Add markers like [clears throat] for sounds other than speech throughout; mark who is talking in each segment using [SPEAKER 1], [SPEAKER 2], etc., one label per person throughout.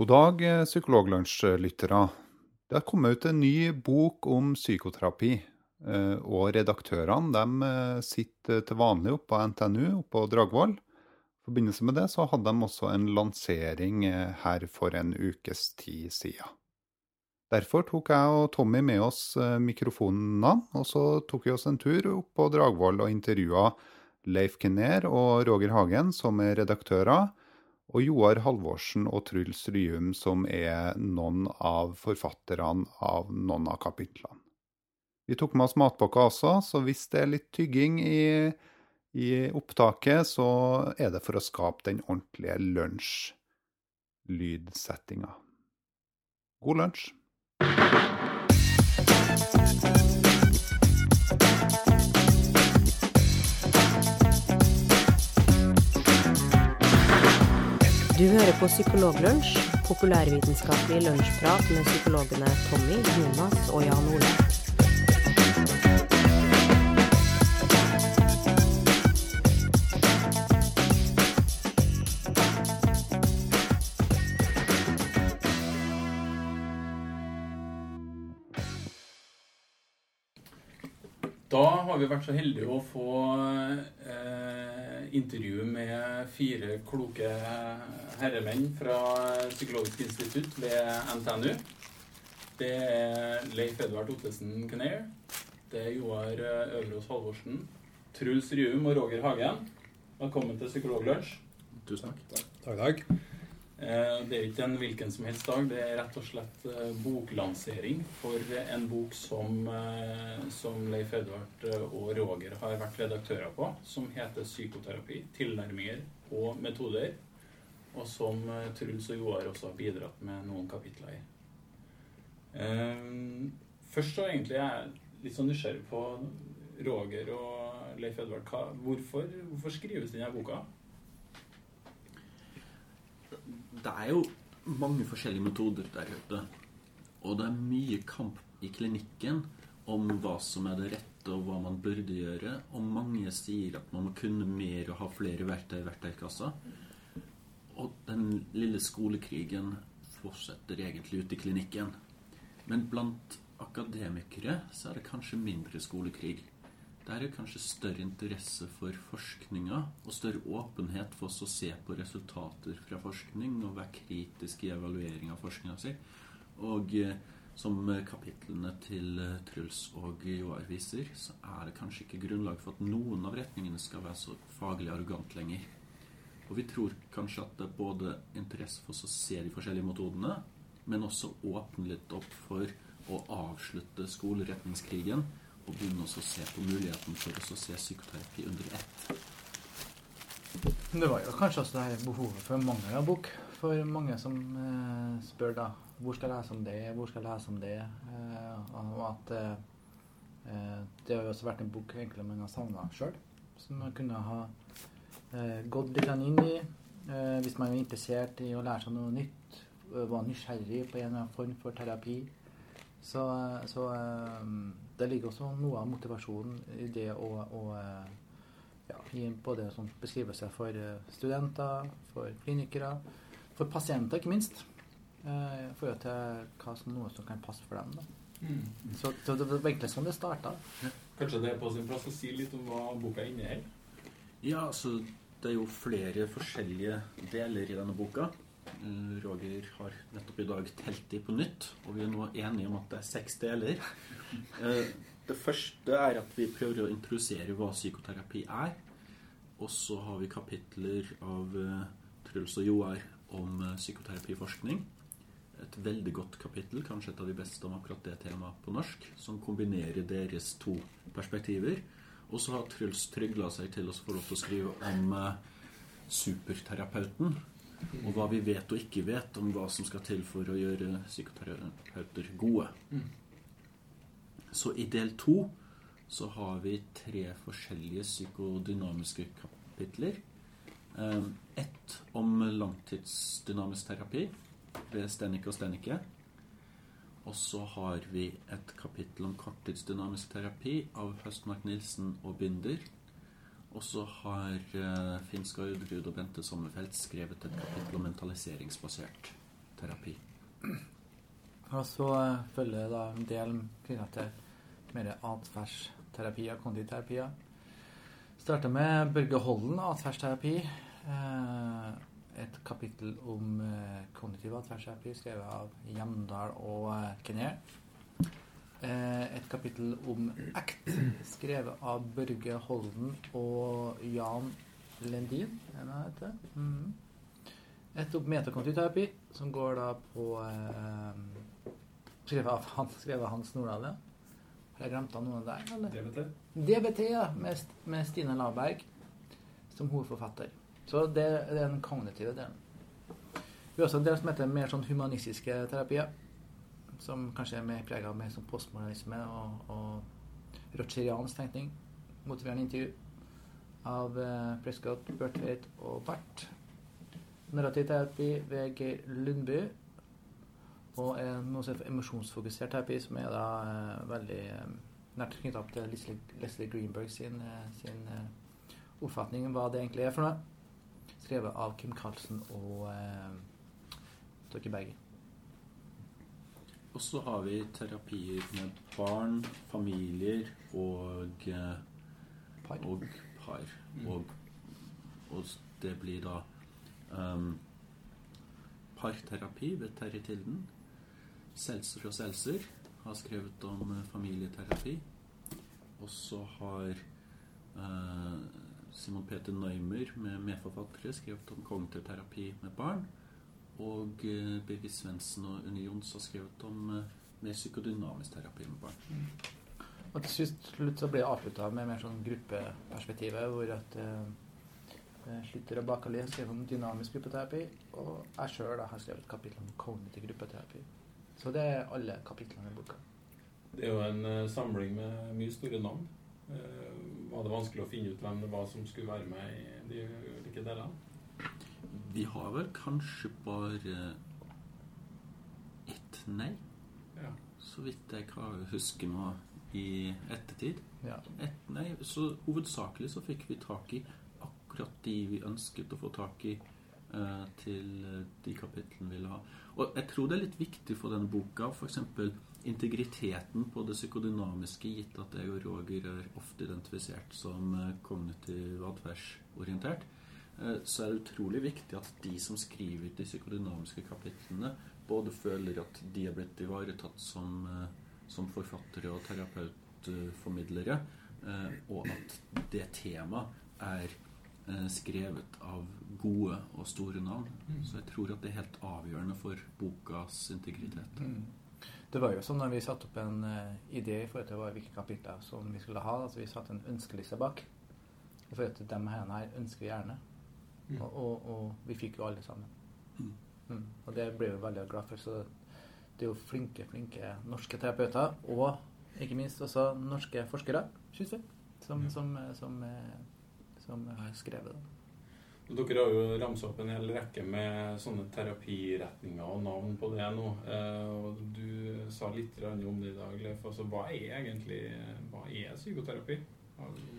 [SPEAKER 1] God dag, eh, Psykologlunsj-lyttere. Det har kommet ut en ny bok om psykoterapi. eh, Og redaktørene de eh, sitter til vanlig oppe på NTNU oppe på Dragvoll. I forbindelse med det så hadde de også en lansering her for en ukes tid siden. Derfor tok jeg og Tommy med oss mikrofonene, og så tok vi oss en tur opp på Dragvoll og intervjua Leif Kinner og Roger Hagen, som er redaktører, og Joar Halvorsen og Truls Ryum, som er noen av forfatterne av noen av kapitlene. Vi tok med oss matpakka også, så hvis det er litt tygging i, i opptaket, så er det for å skape den ordentlige lunsj-lydsettinga. God lunsj!
[SPEAKER 2] Du hører på Psykologlunsj, populærvitenskapelig lunsjprat med psykologene Tommy, Jonas og Jan Ole.
[SPEAKER 3] Da har vi vært så heldige å få eh, intervju med fire kloke herremenn fra Psykologisk institutt ved NTNU. Det er Leif Edvard Ottesen Kneir. det er Joar Øverås Halvorsen, Truls Ryum og Roger Hagen. Velkommen til Psykologlunsj.
[SPEAKER 4] Tusen takk.
[SPEAKER 5] Takk, takk.
[SPEAKER 3] Eh, Det er ikke en hvilken som helst dag. Det er rett og slett eh, boklansering for en bok som, eh, som Leif Edvard og Roger har vært redaktører på, som heter 'Psykoterapi tilnærminger og metoder', og som Truls og Joar også har bidratt med noen kapitler i. Først så egentlig jeg litt sånn nysgjerrig på Roger og Leif Edvard. Hvorfor, hvorfor skrives denne boka?
[SPEAKER 4] Det er jo mange forskjellige metoder der ute. Og det er mye kamp i klinikken om hva som er det rette, og hva man burde gjøre. Og mange sier at man må kunne mer og ha flere verktøy i verktøykassa. Og den lille skolekrigen fortsetter egentlig ute i klinikken. Men blant akademikere så er det kanskje mindre skolekrig. Der er det kanskje større interesse for forskninga og større åpenhet for oss å se på resultater fra forskning og være kritisk i evaluering av forskninga si. Og eh, som kapitlene til eh, Truls og Joar viser, så er det kanskje ikke grunnlag for at noen av retningene skal være så faglig arrogant lenger. Og vi tror kanskje at det er både interesse for oss å se de forskjellige metodene, men også åpne litt opp for å avslutte skoleretningskrigen og begynne å se på muligheten for å se psykoterapi under ett.
[SPEAKER 5] Det var jo kanskje også det her behovet for mangel av bok. For mange som eh, spør da hvor skal jeg lese om det, hvor skal jeg lese om det. Eh, og at eh, eh, det har jo også vært en bok egentlig man har savna sjøl. Som man kunne ha eh, gått litt inn i eh, hvis man er interessert i å lære seg noe nytt. Var nysgjerrig på en eller annen form for terapi. Så, så det ligger også noe av motivasjonen i det å, å eh, ja, gi både sånn beskrivelse for eh, studenter, for klinikere, for pasienter ikke minst. eh, I forhold til hva som noe som kan passe for dem. Da. Så, så det var egentlig sånn det starta.
[SPEAKER 3] Kanskje det er på sin plass å si litt om hva boka inneholder?
[SPEAKER 4] Ja, altså det er jo flere forskjellige deler i denne boka. Roger har nettopp i dag telt de på nytt, og vi er nå enige om at det er seks deler. [laughs] Eh, Det første er at vi prøver å introdusere hva psykoterapi er. Og så har vi kapitler av eh, Truls og Joar om eh, psykoterapiforskning. Et veldig godt kapittel, kanskje et av de beste om akkurat det temaet på norsk, som kombinerer deres to perspektiver. Og så har Truls trygla seg til lov til å skrive om superterapeuten. Og hva vi vet og ikke vet om hva som skal til for å gjøre psykoterapeuter gode. Så i del to så har vi tre forskjellige psykodynamiske kapitler. Eh, Ett om langtidsdynamisk terapi ved Stenicke og Stenicke. Og så har vi et kapittel om korttidsdynamisk terapi av Høstmark Nilsen og Binder. Og så har uh, Finn Skardrud og Bente Sommerfelt skrevet et kapittel om mentaliseringsbasert terapi.
[SPEAKER 5] Og så uh, følger da en del knytta til mer atferdsterapier, kognitivterapier. Starter med Børge Holden, atferdsterapi. Uh, et kapittel om eh, kognitiv atferdsterapi skrevet av Hjemdal og eh, Kenner. Eh, et kapittel om ACT, skrevet av Børge Holden og Jan Lendin. Mm. Et om metakognitiv som går da på eh, Skrevet av han, skrevet av Hans Nordahl, ja. Har jeg glemt av noen der, eller?
[SPEAKER 3] DBT.
[SPEAKER 5] DBT, ja. Med, med Stine Laberg som hovedforfatter. Så det, det er den kognitive delen. Vi har også en del som heter mer sånn humanistiske terapier. Som kanskje er mer prega av mer sånn postmodernisme og, og rocheriansk tenkning. Motiverende intervju av eh, Prescott, Burtveit og Barth. Narrativ terapi ved Geir Lundby. Og eh, noe som heter emosjonsfokusert terapi, som er da eh, veldig eh, nært knytta opp til Leslie, Greenberg sin, eh, sin eh, oppfatning om hva det egentlig er for noe. Skrevet av Kim Carlsen og eh, Torke Berger.
[SPEAKER 4] Og så har vi terapier med barn, familier og, eh,
[SPEAKER 5] Par.
[SPEAKER 4] og par. Og, og det blir da um, parterapi ved Terje Tilden. Selser og Selser har skrevet om eh, familieterapi. Og så har eh, Simon Peter Neumer med medforfattere skrevet om kognitiv terapi med barn. Og eh, Birgit Svendsen og Unni Jons har skrevet om eh, mer psykodynamisk terapi med barn.
[SPEAKER 5] Og til slutt så blir det avslutta med mer sånn gruppeperspektivet, hvor at eh, Slutter og Bakali har skrevet om dynamisk gruppeterapi, og jeg sjøl har skrevet et kapittel om kognitiv gruppeterapi. Så det er alle kapitlene i boka.
[SPEAKER 3] Det er jo en uh, samling med mye store navn. Uh, var det vanskelig å finne ut hvem det var som skulle være med i de ulike delene?
[SPEAKER 4] Vi har vel kanskje bare ett nei,
[SPEAKER 3] Ja.
[SPEAKER 4] så vidt jeg kan huske nå i ettertid.
[SPEAKER 5] Ja.
[SPEAKER 4] Et nei, så hovedsakelig så fikk vi tak i akkurat de vi ønsket å få tak i eh, til de kapitlene vi ville ha. Og jeg tror det er litt viktig for denne boka, f.eks. integriteten på det psykodynamiske, gitt at jeg og Roger er ofte identifisert som eh, kognitiv atferdsorientert. Eh, Så er det utrolig viktig at de som skriver de psykodynamiske kapitlene, både føler at de er blitt ivaretatt som, eh, som forfattere og terapeutformidlere, eh, og at det temaet er skrevet av gode og store navn. Så jeg tror at det er helt avgjørende for bokas integritet.
[SPEAKER 5] Mm. Det var jo sånn når vi satte opp en idé i forhold til hvilke kapitler som vi skulle ha. Altså vi satte en ønskeliste bak. I forhold til dem her ønsker vi gjerne.
[SPEAKER 3] Mm.
[SPEAKER 5] Og, og, og vi fikk jo alle sammen.
[SPEAKER 4] Mm.
[SPEAKER 5] Mm. Og det ble vi veldig glad for. Så det er jo flinke, flinke norske terapeuter, og ikke minst også norske forskere, syns vi, som,
[SPEAKER 3] Ja.
[SPEAKER 5] som, som, eh, som har skrevet det.
[SPEAKER 3] Dere har jo ramsa opp en hel rekke med sånne terapiretninger og navn på det nå. Eh, og Du sa litt om det i dag, Leif. Altså, hva er egentlig hva er psykoterapi?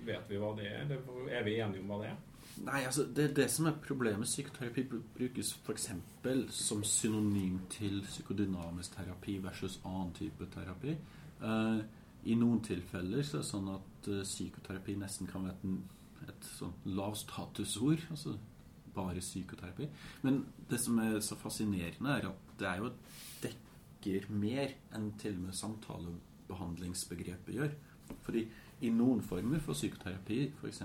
[SPEAKER 3] Vet vi hva det er? Er vi enige om hva det er?
[SPEAKER 4] Nei, altså det er det som er problemet. Psykoterapi br- brukes f.eks. som synonym til psykodynamisk terapi versus annen type terapi. Uh, I noen tilfeller så er det sånn at uh, psykoterapi nesten kan være et, et sånn lavstatusord. Altså bare psykoterapi. Men det som er så fascinerende, er at det er jo dekker mer enn til og med samtalebehandlingsbegrepet gjør. Fordi i noen former for psykoterapi, f.eks.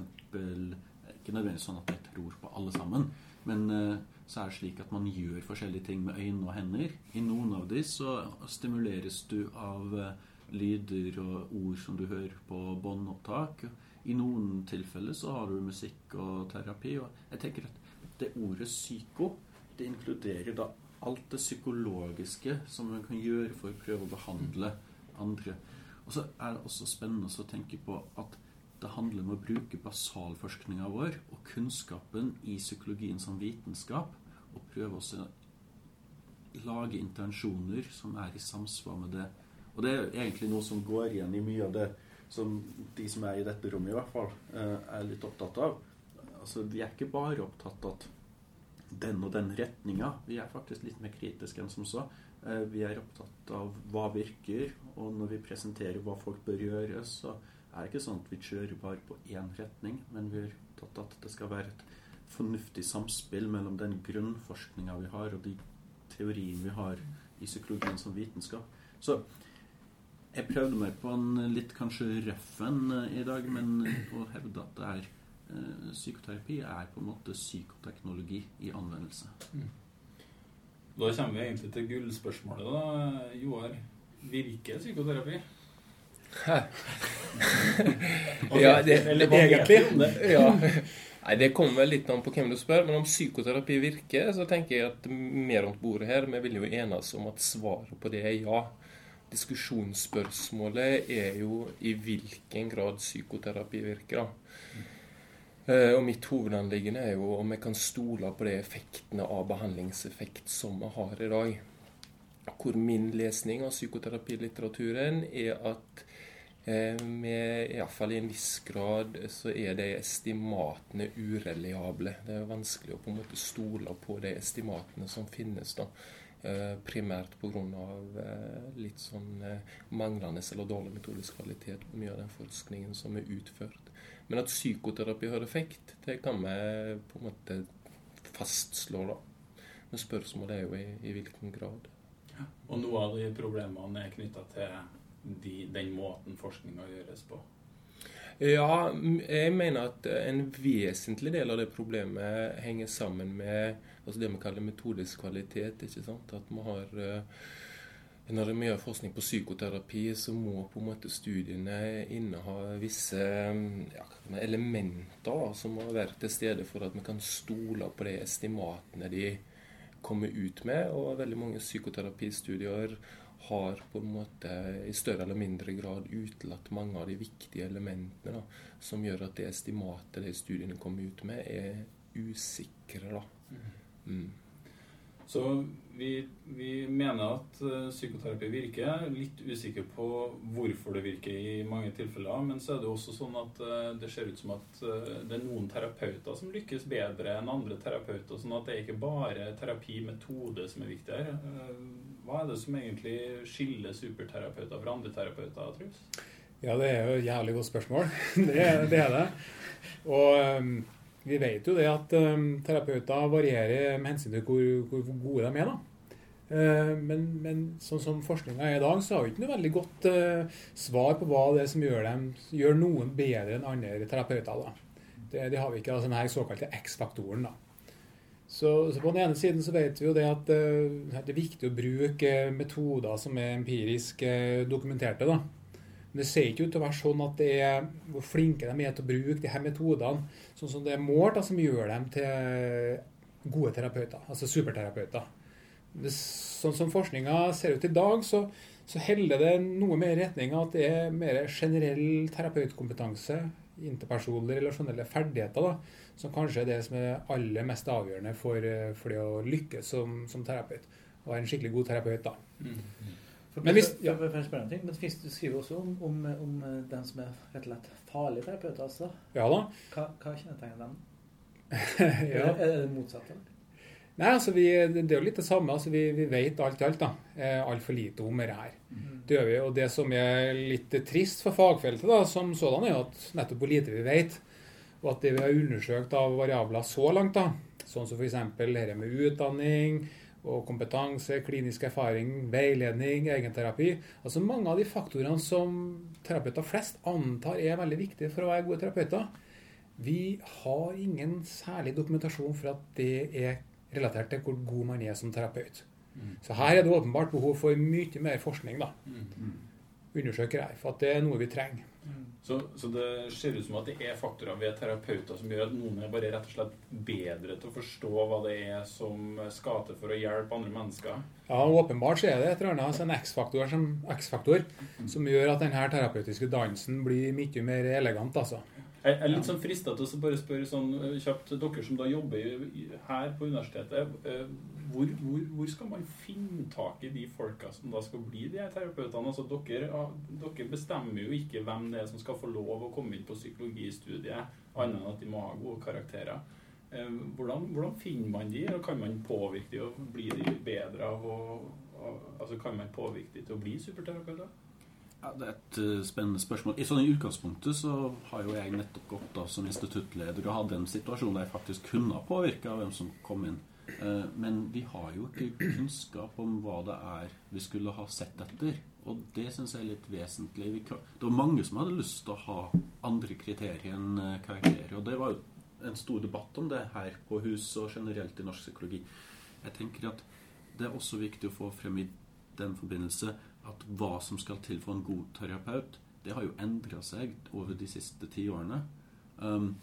[SPEAKER 4] ikke nødvendigvis sånn at jeg tror på alle sammen, men eh, så er det slik at man gjør forskjellige ting med øyne og hender. I noen av de så stimuleres du av eh, lyder og ord som du hører på båndopptak. I noen tilfeller så har du musikk og terapi. Og jeg tenker at det ordet psyko, det inkluderer da alt det psykologiske som man kan gjøre for å prøve å behandle andre. Og så er det også spennende å tenke på at det handler om å bruke basalforskninga vår og kunnskapen i psykologien som vitenskap, og prøve å lage intensjoner som er i samsvar med det. Og det er egentlig noe som går igjen i mye av det som de som er i dette rommet, i hvert fall, eh, er litt opptatt av. Altså, vi er ikke bare opptatt av den og den retninga. Vi er faktisk litt mer kritiske enn som så. Eh, vi er opptatt av hva virker, og når vi presenterer hva folk bør gjøre, så er det ikke sånn at vi kjører bare på én retning, men vi er opptatt av at det skal være et fornuftig samspill mellom den grunnforskninga vi har, og de teoriene vi har i psykologien som vitenskap. Så jeg prøvde meg på en litt kanskje røff en i dag, men å hevde at det er eh, psykoterapi er på en måte psykoteknologi i anvendelse. Mm.
[SPEAKER 3] Da kommer vi egentlig til gullspørsmålet, da. Joar, virker psykoterapi? [laughs]
[SPEAKER 6] ja, det, det, egentlig. [laughs] ja. Nei, Det kommer vel litt an på hvem du spør, men om psykoterapi virker, så tenker jeg at mer rundt bordet her Vi vil jo enes om at svaret på det er ja. Diskusjonsspørsmålet er jo i hvilken grad psykoterapi virker. da. Eh, og mitt hovedanliggende er jo om jeg kan stole på de effektene av behandlingseffekt som vi har i dag. Hvor min lesning av psykoterapilitteraturen er at eh, med iallfall i en viss grad så er de estimatene ureliable. Det er vanskelig å på en måte stole på de estimatene som finnes. da. Eh, primært pga. Eh, litt sånn eh, manglende eller dårlig metodisk kvalitet på mye av den forskningen som er utført. Men at psykoterapi har effekt, det kan vi på en måte fastslå, da. Men spørsmålet er jo i, i hvilken grad.
[SPEAKER 3] Og noe av de problemene er knytta til de, den måten forskninga gjøres på?
[SPEAKER 6] Ja, jeg mener at en vesentlig del av det problemet henger sammen med altså det vi kaller metodisk kvalitet. ikke sant? At vi har uh, når vi gjør forskning på psykoterapi, så må på en måte studiene inneha visse ja, elementer som må være til stede for at vi kan stole på de estimatene de kommer ut med. Og veldig mange psykoterapistudier har på en måte i større eller mindre grad utelatt mange av de viktige elementene da, som gjør at det estimatet de studiene kommer ut med, er usikre. da. Mm. mm.
[SPEAKER 3] Så vi, vi, mener at uh, psykoterapi virker. Litt usikker på hvorfor det virker i mange tilfeller. Men så er det også sånn at uh, det ser ut som at uh, det er noen terapeuter som lykkes bedre enn andre terapeuter. Sånn at det er ikke bare terapimetode som er viktig her. hva er det som egentlig skiller superterapeuter fra andre terapeuter, Truls?
[SPEAKER 7] Ja, det er jo et jævlig godt spørsmål. [laughs] det, det er det. Og um vi vet jo det at um, terapeuter varierer med hensyn til hvor, hvor gode de er. da. Uh, men, men, sånn som forskninga er i dag, så har vi ikke noe veldig godt uh, svar på hva det er som gjør, dem, gjør noen bedre enn andre terapeuter. da. Det, det har vi ikke, altså den såkalte X-faktoren. da. Så, så, på den ene siden så vet vi jo det at uh, det er viktig å bruke metoder som er empirisk dokumenterte. da. Men det ser ikke ut til å være sånn at det er hvor flinke de er til å bruke de her metodene sånn som det er målt, som gjør dem til gode terapeuter, altså superterapeuter. Det, sånn som forskninga ser ut i dag, så, så heller det noe mer i retning av at det er mer generell terapeutkompetanse, interpersonlige, relasjonelle ferdigheter, da, som kanskje er det som er aller mest avgjørende for, for det å lykkes som, som terapeut. Å være en skikkelig god terapeut. da. Mm.
[SPEAKER 5] Men hvis, ja. for, for, for ting, men du skriver også om, om, om, eh, den som er rett og slett farlig terapeut. Altså.
[SPEAKER 7] Ja da.
[SPEAKER 5] Hva, hva kjennetegner den? [laughs] ja. Er det motsatt? Eller?
[SPEAKER 7] Nei, altså vi, Det er jo litt det samme. altså Vi, vi vet alt i alt. da, eh, Altfor lite om det her. Mm. Det gjør vi, og det som er litt trist for fagfeltet, da, som sådan, er at nettopp hvor lite vi vet. Og at det vi har undersøkt av variabler så langt, da, sånn som f.eks. dette med utdanning, og kompetanse, klinisk erfaring, veiledning, egenterapi. Altså mange av de faktorene som terapeuter flest antar er veldig viktige for å være gode terapeuter. Vi har ingen særlig dokumentasjon for at det er relatert til hvor god man er som terapeut. Mm. Så her er det åpenbart behov for mye mer forskning. da. Mm. Undersøker jeg, for at det er noe vi trenger.
[SPEAKER 3] Så, så, det ser ut som at det er faktorer ved terapeuter som gjør at noen er bare rett og slett bedre til å forstå hva det er som skal til for å hjelpe andre mennesker?
[SPEAKER 7] Ja, åpenbart så er det et eller annet, altså en X-faktor som, som, gjør at denne terapeutiske dansen blir mye mer elegant. altså.
[SPEAKER 3] Jeg er litt sånn frista til å bare spørre sånn eh, kjapt Dere som da jobber her på universitetet, eh, hvor, hvor, hvor, skal man finne tak i de folka som da skal bli de her terapeutene? Altså dere, dere, bestemmer jo ikke hvem det er som skal få lov å komme inn på psykologistudiet, annet enn at de må ha gode karakterer. Eh, hvordan, hvordan, finner man de, og kan man påvirke de, og bli de bedre av å altså Kan man påvirke de til å bli superterapeuter?
[SPEAKER 4] Ja, Det er et uh, spennende spørsmål. I sånn utgangspunktet så har jo jeg nettopp gått da som instituttleder og hadde en situasjon der jeg faktisk kunne ha påvirka hvem som kom inn. Uh, men vi har jo ikke kunnskap om hva det er vi skulle ha sett etter. Og det syns jeg er litt vesentlig. det var mange som hadde lyst til å ha andre kriterier enn uh, karakterer. Og det var jo en stor debatt om det her på huset og generelt i norsk psykologi. Jeg tenker at det er også viktig å få frem i den forbindelse at hva som skal til for en god terapeut, det har jo endra seg over de siste ti årene. Um,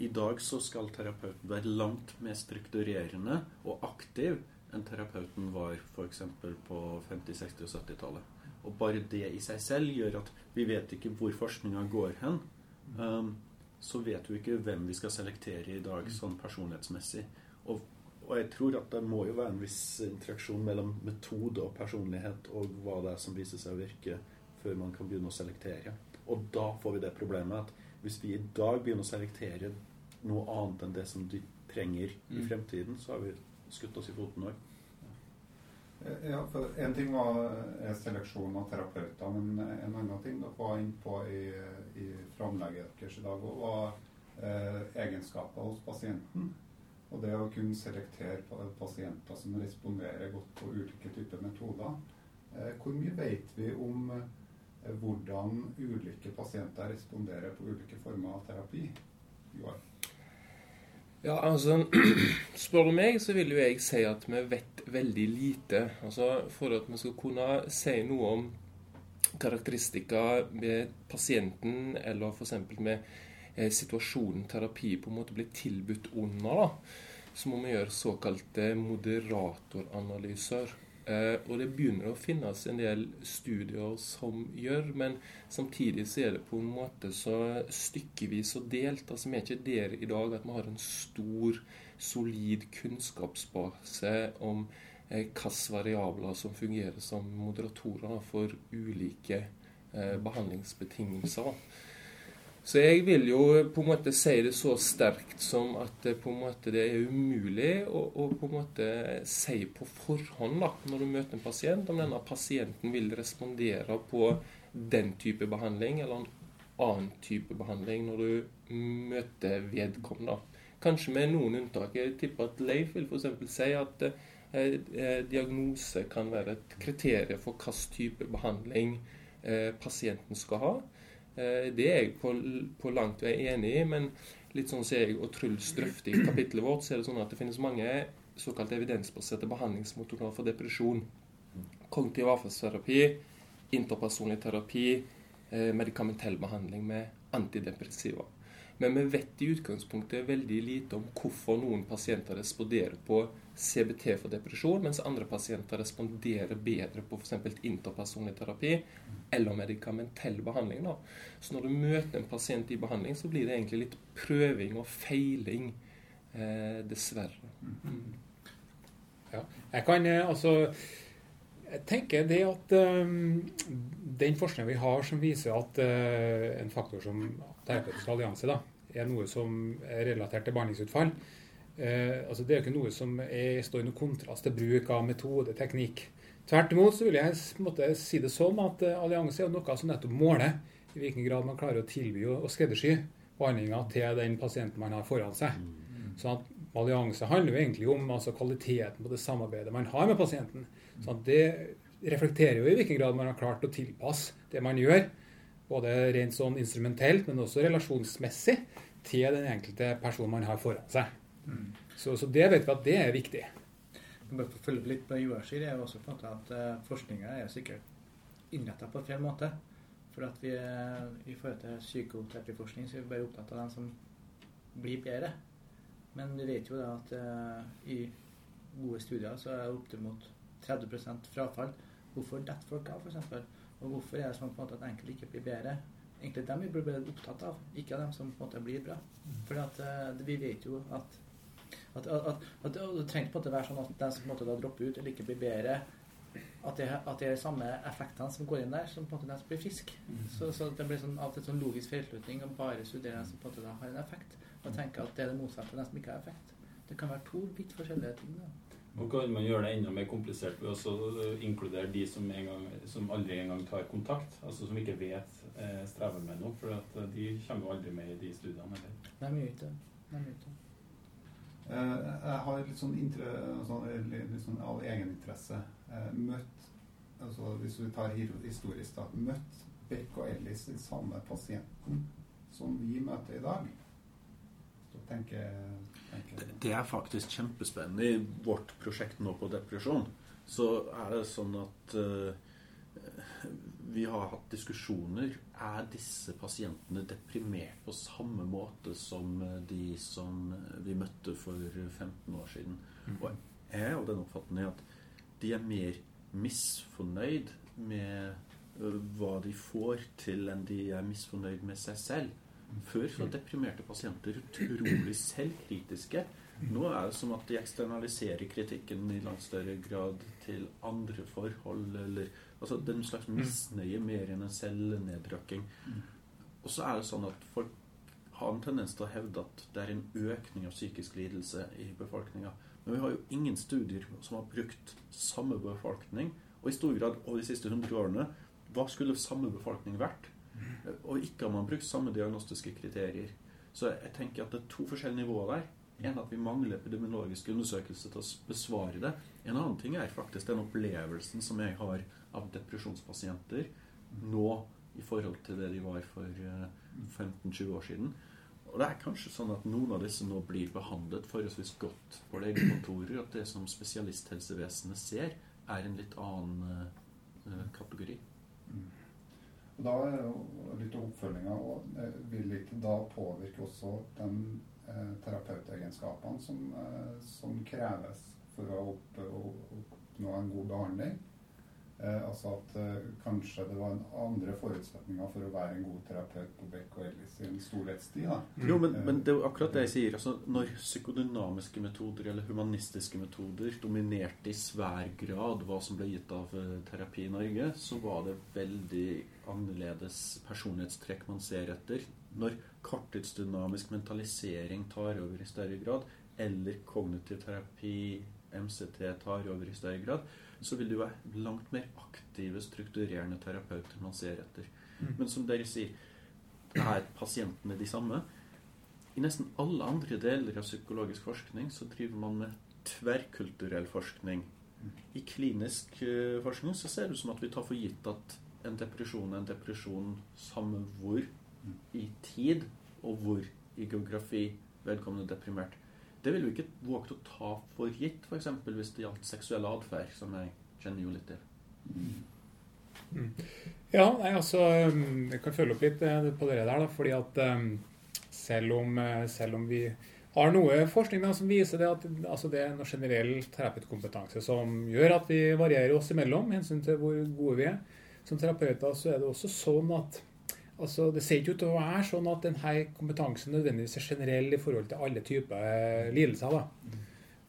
[SPEAKER 4] I dag så skal terapeuten være langt mer strukturerende og aktiv enn terapeuten var f.eks. på 50-, 60- og 70-tallet. Og bare det i seg selv gjør at vi vet ikke hvor forskninga går hen. Um, så vet vi ikke hvem vi skal selektere i dag sånn personlighetsmessig. Og, og, jeg tror at det må jo være en viss interaksjon mellom metode og personlighet og hva det er som viser seg å virke, før man kan begynne å selektere. Og da får vi det problemet at hvis vi i dag begynner å selektere noe annet enn det som de trenger i mm. fremtiden, så har vi skutt oss i foten òg.
[SPEAKER 1] Ja, for En ting var eh, seleksjon av terapeuter, men en annen ting dere var inne på i, i framlegget deres i dag, var eh, egenskaper hos pasienten. Og det å kunne selektere pasienter som responderer godt på ulike typer metoder. Eh, hvor mye vet vi om eh, hvordan ulike pasienter responderer på ulike former av terapi? Joar?
[SPEAKER 6] Ja, altså [clears throat] Spør du meg, så vil jo jeg si at vi vet veldig lite. Altså For at vi skal kunne si noe om karakteristikker med pasienten, eller f.eks. med situasjonen terapi på en måte blir tilbudt under, da, så må vi gjøre såkalte moderatoranalyser. Eh, og det begynner å finnes en del studier som gjør, men samtidig så er det på en måte så stykkevis og delt. Altså Vi er ikke der i dag at vi har en stor, solid kunnskapsbase om eh, hvilke variabler som fungerer som moderatorer for ulike eh, behandlingsbetingelser. Så jeg vil jo på en måte si det så sterkt som at det på en måte det er umulig å, å på en måte si på forhånd da, når du møter en pasient, om denne pasienten vil respondere på den type behandling eller en annen type behandling når du møter vedkommende. Kanskje med noen unntak. Jeg tipper at Leif vil f.eks. si at eh, eh, diagnose kan være et kriterium for hvilken type behandling eh, pasienten skal ha. Eh, det er jeg på, på langt vei enig i, men litt sånn ser jeg og Truls drøfter i kapittelet vårt, så er det sånn at det finnes mange såkalt evidensbaserte behandlingsmotorer for depresjon. Kognitiv avfallsterapi, interpersonlig terapi, eh, medikamentell behandling med antidepressiva. Men vi vet i utgangspunktet veldig lite om hvorfor noen pasienter responderer på CBT for depresjon, mens andre pasienter responderer bedre på f.eks. interpersonlig terapi eller medikamentell behandling. Da. Så når du møter en pasient i behandling, så blir det egentlig litt prøving og feiling, eh, dessverre. Mm.
[SPEAKER 7] Ja, jeg kan eh, altså jeg tenker det at um, den forskningen vi har som viser at uh, en faktor som terapeutisk allianse da, er noe som er relatert til behandlingsutfall. Eh, altså det er jo ikke noe som er, står i noen kontrast til bruk av metode, teknikk. Tvert imot så vil jeg måtte, si det sånn at uh, allianse er noe som nettopp måler i hvilken grad man klarer å tilby og, skreddersy behandlinga til den pasienten man har foran seg. Så at Allianse handler jo egentlig om altså, kvaliteten på det samarbeidet man har med pasienten. Så at det reflekterer jo i hvilken grad man har klart å tilpasse det man gjør, både rent sånn instrumentelt, men også relasjonsmessig, til den enkelte personen man har foran seg. Mm. Så, så, det vet vi at det er viktig.
[SPEAKER 5] Bare for å følge litt på Joar sier, er også på en måte at uh, eh, forskninga er sikkert innretta på feil måte. For at vi uh, i forhold til psykoterapiforskning så er vi bare opptatt av den som blir bedre. Men vi vet jo da at uh, i gode studier så er det opptil 30% frafall. Hvorfor detter folk av, f.eks.? Og hvorfor er det sånn på en måte at enkelte ikke blir bedre? Egentlig dem vi blir opptatt av, ikke av dem som på en måte blir bra. Mm. For at, uh, vi vet jo at, at, at, at det trenger på en måte være sånn at den som på en måte da dropper ut eller ikke blir bedre, at det, at det er samme effektene som går inn der, som på en måte den som blir frisk. Mm. Så, så, det blir sånn, alltid sånn logisk feilslutning å bare studere den som på en måte da har en effekt, og tenke at det er det motsatte av den som ikke har effekt. Det kan være to vidt forskjellige ting. da.
[SPEAKER 3] Og kan man gjøre det enda mer komplisert ved å inkludere de som, en gang, som aldri engang tar kontakt? Altså som ikke vet eh, strever med noe? For eh, de kommer jo aldri med i de studiene. Eller?
[SPEAKER 5] Nei, mye ikke. Nei, mye ikke.
[SPEAKER 1] Eh, Jeg har litt sånn, intre, sånn, litt sånn av egeninteresse eh, møtt altså Hvis vi tar historisk, da. Møtt Beck og Ellis, den samme pasienten som vi møter i dag. Så tenker, tenker
[SPEAKER 4] Det, det er faktisk kjempespennende. I vårt prosjekt nå på depresjon så er det sånn at eh, vi har hatt diskusjoner. Er disse pasientene deprimert på samme måte som eh, de som vi møtte for 15 år siden? Og jeg er av den oppfatning at de er mer misfornøyd med hva de får til, enn de er misfornøyd med seg selv. Før så deprimerte pasienter utrolig selvkritiske. Nå er det som at de eksternaliserer kritikken i langt større grad til andre forhold. Eller, altså Det er en slags misnøye mer enn en selvnedrykking. Og så er det sånn at folk har en tendens til å hevde at det er en økning av psykisk lidelse i befolkninga. Men vi har jo ingen studier som har brukt samme befolkning. Og i stor grad over de siste 100 årene hva skulle samme befolkning vært? Og ikke har man brukt samme diagnostiske kriterier. Så jeg tenker at det er to forskjellige nivåer der. En at vi mangler epidemiologisk undersøkelse til å besvare det. En annen ting er faktisk den opplevelsen som jeg har av depresjonspasienter nå i forhold til det de var for eh, 15-20 år siden. Og det er kanskje sånn at noen av disse nå blir behandlet forholdsvis godt på legekontorer. At det som spesialisthelsevesenet ser, er en litt annen uh, kategori.
[SPEAKER 1] Og da litt av oppfølginga eh, vil ikke da påvirke også de eh, terapeutegenskapene som, eh, som kreves for å oppnå en god behandling. Eh, altså at eh, kanskje det var en andre forutsetninger for å være en god terapeut på Beck og Ellis i en storhetstid. da.
[SPEAKER 4] Jo, men, men det er jo akkurat det jeg sier. Altså, når psykodynamiske metoder eller humanistiske metoder dominerte i svær grad hva som ble gitt av eh, terapi i Norge, så var det veldig annerledes personlighetstrekk man ser etter. Når korttidsdynamisk mentalisering tar over i større grad, eller kognitiv terapi, MCT, tar over i større grad, så vil det jo være langt mer aktive, strukturerende terapeuter man ser etter. Men som dere sier, er pasientene de samme? I nesten alle andre deler av psykologisk forskning så driver man med tverrkulturell forskning. I klinisk eh, forskning så ser det ut som at vi tar for gitt at en depresjon er en depresjon samme hvor i tid og hvor i geografi vedkommende er deprimert. Det ville vi ikke våget å ta for gitt, f.eks. hvis det gjaldt seksuell atferd, som jeg kjenner jo litt til.
[SPEAKER 7] Ja, nei, altså Jeg kan følge opp litt eh, på det der, da, fordi at um, selv, om, eh, selv om vi har noe forskning da, som viser det at altså, det er noe generell terapeutkompetanse som gjør at vi varierer oss imellom hensyn til hvor gode vi er som terapeuter, så er det også sånn at altså, det ser ikke ut til å være sånn at denne kompetansen nødvendigvis er generell i forhold til alle typer lidelser. da.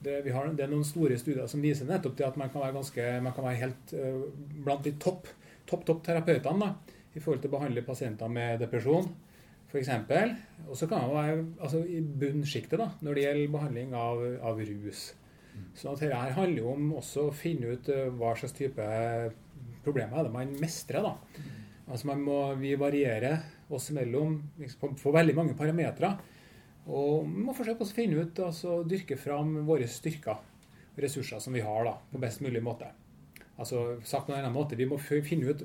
[SPEAKER 7] Det, har, det er noen store studier som viser nettopp det at man kan være, ganske, man kan være helt uh, blant de topp topp, topp terapeutene da, i forhold til å behandle pasienter med depresjon, f.eks. Og så kan man være altså, i bunnsjiktet da, når det gjelder behandling av, av rus. Så dette her handler jo om også å finne ut uh, hva slags type problemer er det man mestrer. da. Altså man må, Vi varierer oss imellom liksom, på, veldig mange parametere. Og vi må forsøke å finne ut, altså dyrke fram våre styrker og ressurser som vi har, da, på best mulig måte. Altså sagt på en annen måte, Vi må finne ut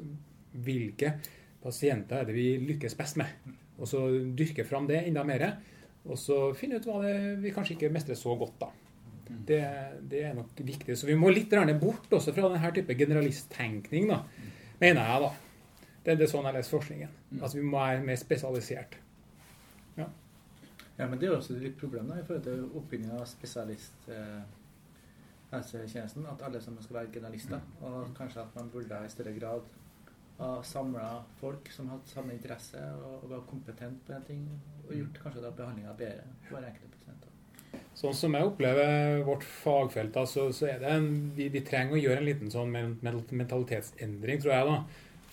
[SPEAKER 7] hvilke pasienter er det vi lykkes best med. Og så dyrke fram det enda mer. Og så finne ut hva det, vi kanskje ikke mestrer så godt. da. Det, det er nok viktig. Så vi må litt bort også fra denne type generalisttenkning, da, mener jeg. da. Det, det er sånn jeg leser forskningen. Altså Vi må være mer spesialisert.
[SPEAKER 5] Ja, men det er jo også litt problem da, i forhold til oppbygging av spesialist eh. At alle sammen skal være generalister. Og kanskje at man burde i større grad ha samla folk som har hatt samme interesse og, og var kompetent på en ting, og gjort kanskje da behandlinga bedre for enkelte pasienter.
[SPEAKER 7] Sånn som jeg opplever vårt fagfelt, da, så, så er det en, vi, vi trenger å gjøre en liten sånn men- men- mentalitetsendring, tror jeg. da.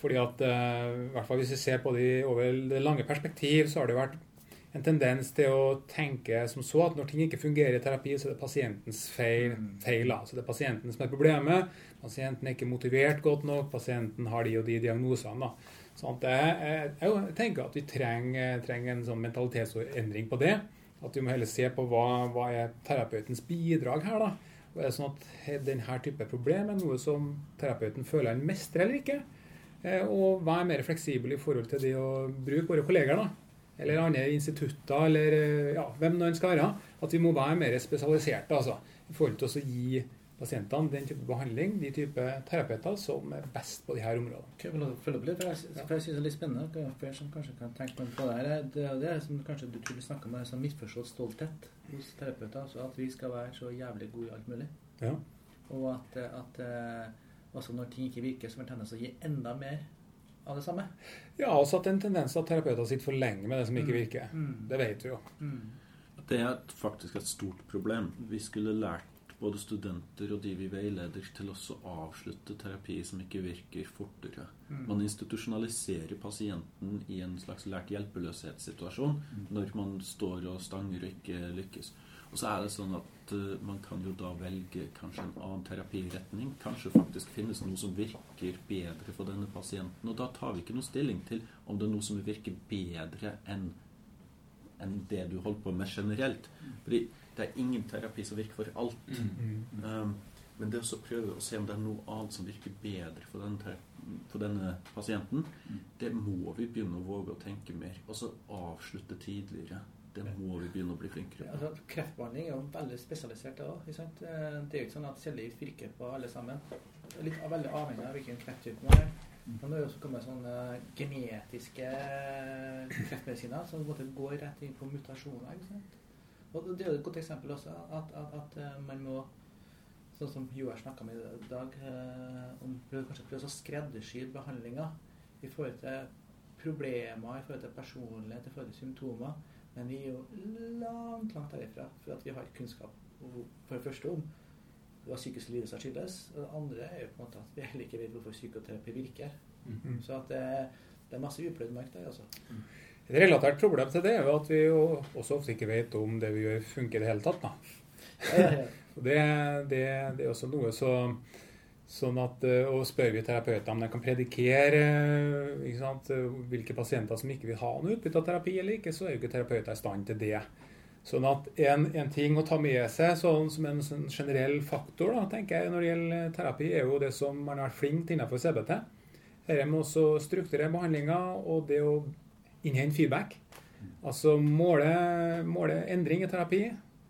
[SPEAKER 7] Fordi at, eh, i hvert fall Hvis vi ser på det over det lange perspektiv, så har det vært en tendens til å tenke som så at når ting ikke fungerer i terapi, så er det pasientens feil. feil altså det er pasienten som er problemet. Pasienten er ikke motivert godt nok. Pasienten har de og de diagnosene. Sånn jeg, jeg, jeg tenker at vi trenger, trenger en sånn mentalitetsendring på det. At vi må heller se på hva, hva er terapeutens bidrag her. da. Og er det sånn at denne type problem er noe som terapeuten føler han mestrer eller ikke? Eh, og være mer fleksibel i forhold til det å bruke våre kolleger. da eller andre institutter, eller eh, ja, hvem nå enn skal være. At vi må være mer spesialiserte altså, i forhold til å gi pasientene den type behandling, de type terapeuter som er best på de her områdene.
[SPEAKER 5] Okay, for Jeg, jeg synes det er litt spennende. Flere som kanskje kan tenke på det her. Det er det som kanskje du tror du snakker om, er sånn misforstått stolthet hos terapeuter. Altså at vi skal være så jævlig gode i alt mulig.
[SPEAKER 7] Ja.
[SPEAKER 5] Og at, at eh, også når ting ikke virker, så en tendens å gi enda mer av det samme.
[SPEAKER 7] Ja, også at det er en tendens til at terapeuter sitter for lenge med det som ikke
[SPEAKER 5] Mm.
[SPEAKER 7] virker.
[SPEAKER 5] Mm.
[SPEAKER 7] Det vet vi jo.
[SPEAKER 4] Det er faktisk et stort problem. Vi skulle lært både studenter og de vi veileder til også å avslutte terapi som ikke virker, fortere.
[SPEAKER 5] Mm.
[SPEAKER 4] Man institusjonaliserer pasienten i en slags lært hjelpeløshetssituasjon når man står og stanger og ikke lykkes. Og så er det sånn at uh, man kan jo da velge kanskje en annen terapiretning. Kanskje faktisk finnes noe som virker bedre for denne pasienten. Og da tar vi ikke noe stilling til om det er noe som virker bedre enn enn det du holder på med generelt. Fordi det er ingen terapi som virker for alt.
[SPEAKER 7] Mm.
[SPEAKER 4] Um, men det å prøve å se om det er noe annet som virker bedre for denne, for denne pasienten, det må vi begynne å våge å tenke mer. Og så avslutte tidligere. Det må vi begynne å bli flinkere på.
[SPEAKER 5] Altså, kreftbehandling er jo veldig spesialisert. Det, sant? Eh, det er jo ikke sånn at cellegift virker på alle sammen. Det er litt veldig avhengig av hvilken krefttype man har. Men det er også kommet sånne genetiske kreftmedisiner som går rett inn på mutasjoner. ikke sant? Og Det er et godt eksempel også at, at, at eh, man må Sånn som Joar snakka om i dag, eh, om kanskje prøve å skreddersy behandlinga i forhold til problemer, i forhold til personlighet, i forhold til symptomer. Men vi er jo langt, langt derifra. For at vi har kunnskap for det første om hva psykiske lidelser skyldes. Og det andre er jo på en måte at vi heller ikke vet hvorfor psykoterapi virker.
[SPEAKER 7] Mm.
[SPEAKER 5] Så at det, det er masse upløyd mark der, altså.
[SPEAKER 7] Et relatert problem til det er jo at vi jo også ofte ikke vet om det vi gjør, funker i det hele tatt. da.
[SPEAKER 5] Ja, ja, ja. [laughs]
[SPEAKER 7] Det, det, det er også noe så Sånn at, eh, Og spør vi terapeuter om de kan predikere eh, sant, eh, hvilke pasienter som ikke vil ha noe utbytte av terapi eller ikke, så er jo ikke terapeuter i stand til det. Sånn at en, en ting å ta med seg sånn, som en sånn generell faktor da, tenker jeg, når det gjelder terapi, er jo det som man har vært flink til innenfor CBT. Dette med å strukturere behandlinga og det å innhente feedback. Altså måle, måle endring i terapi,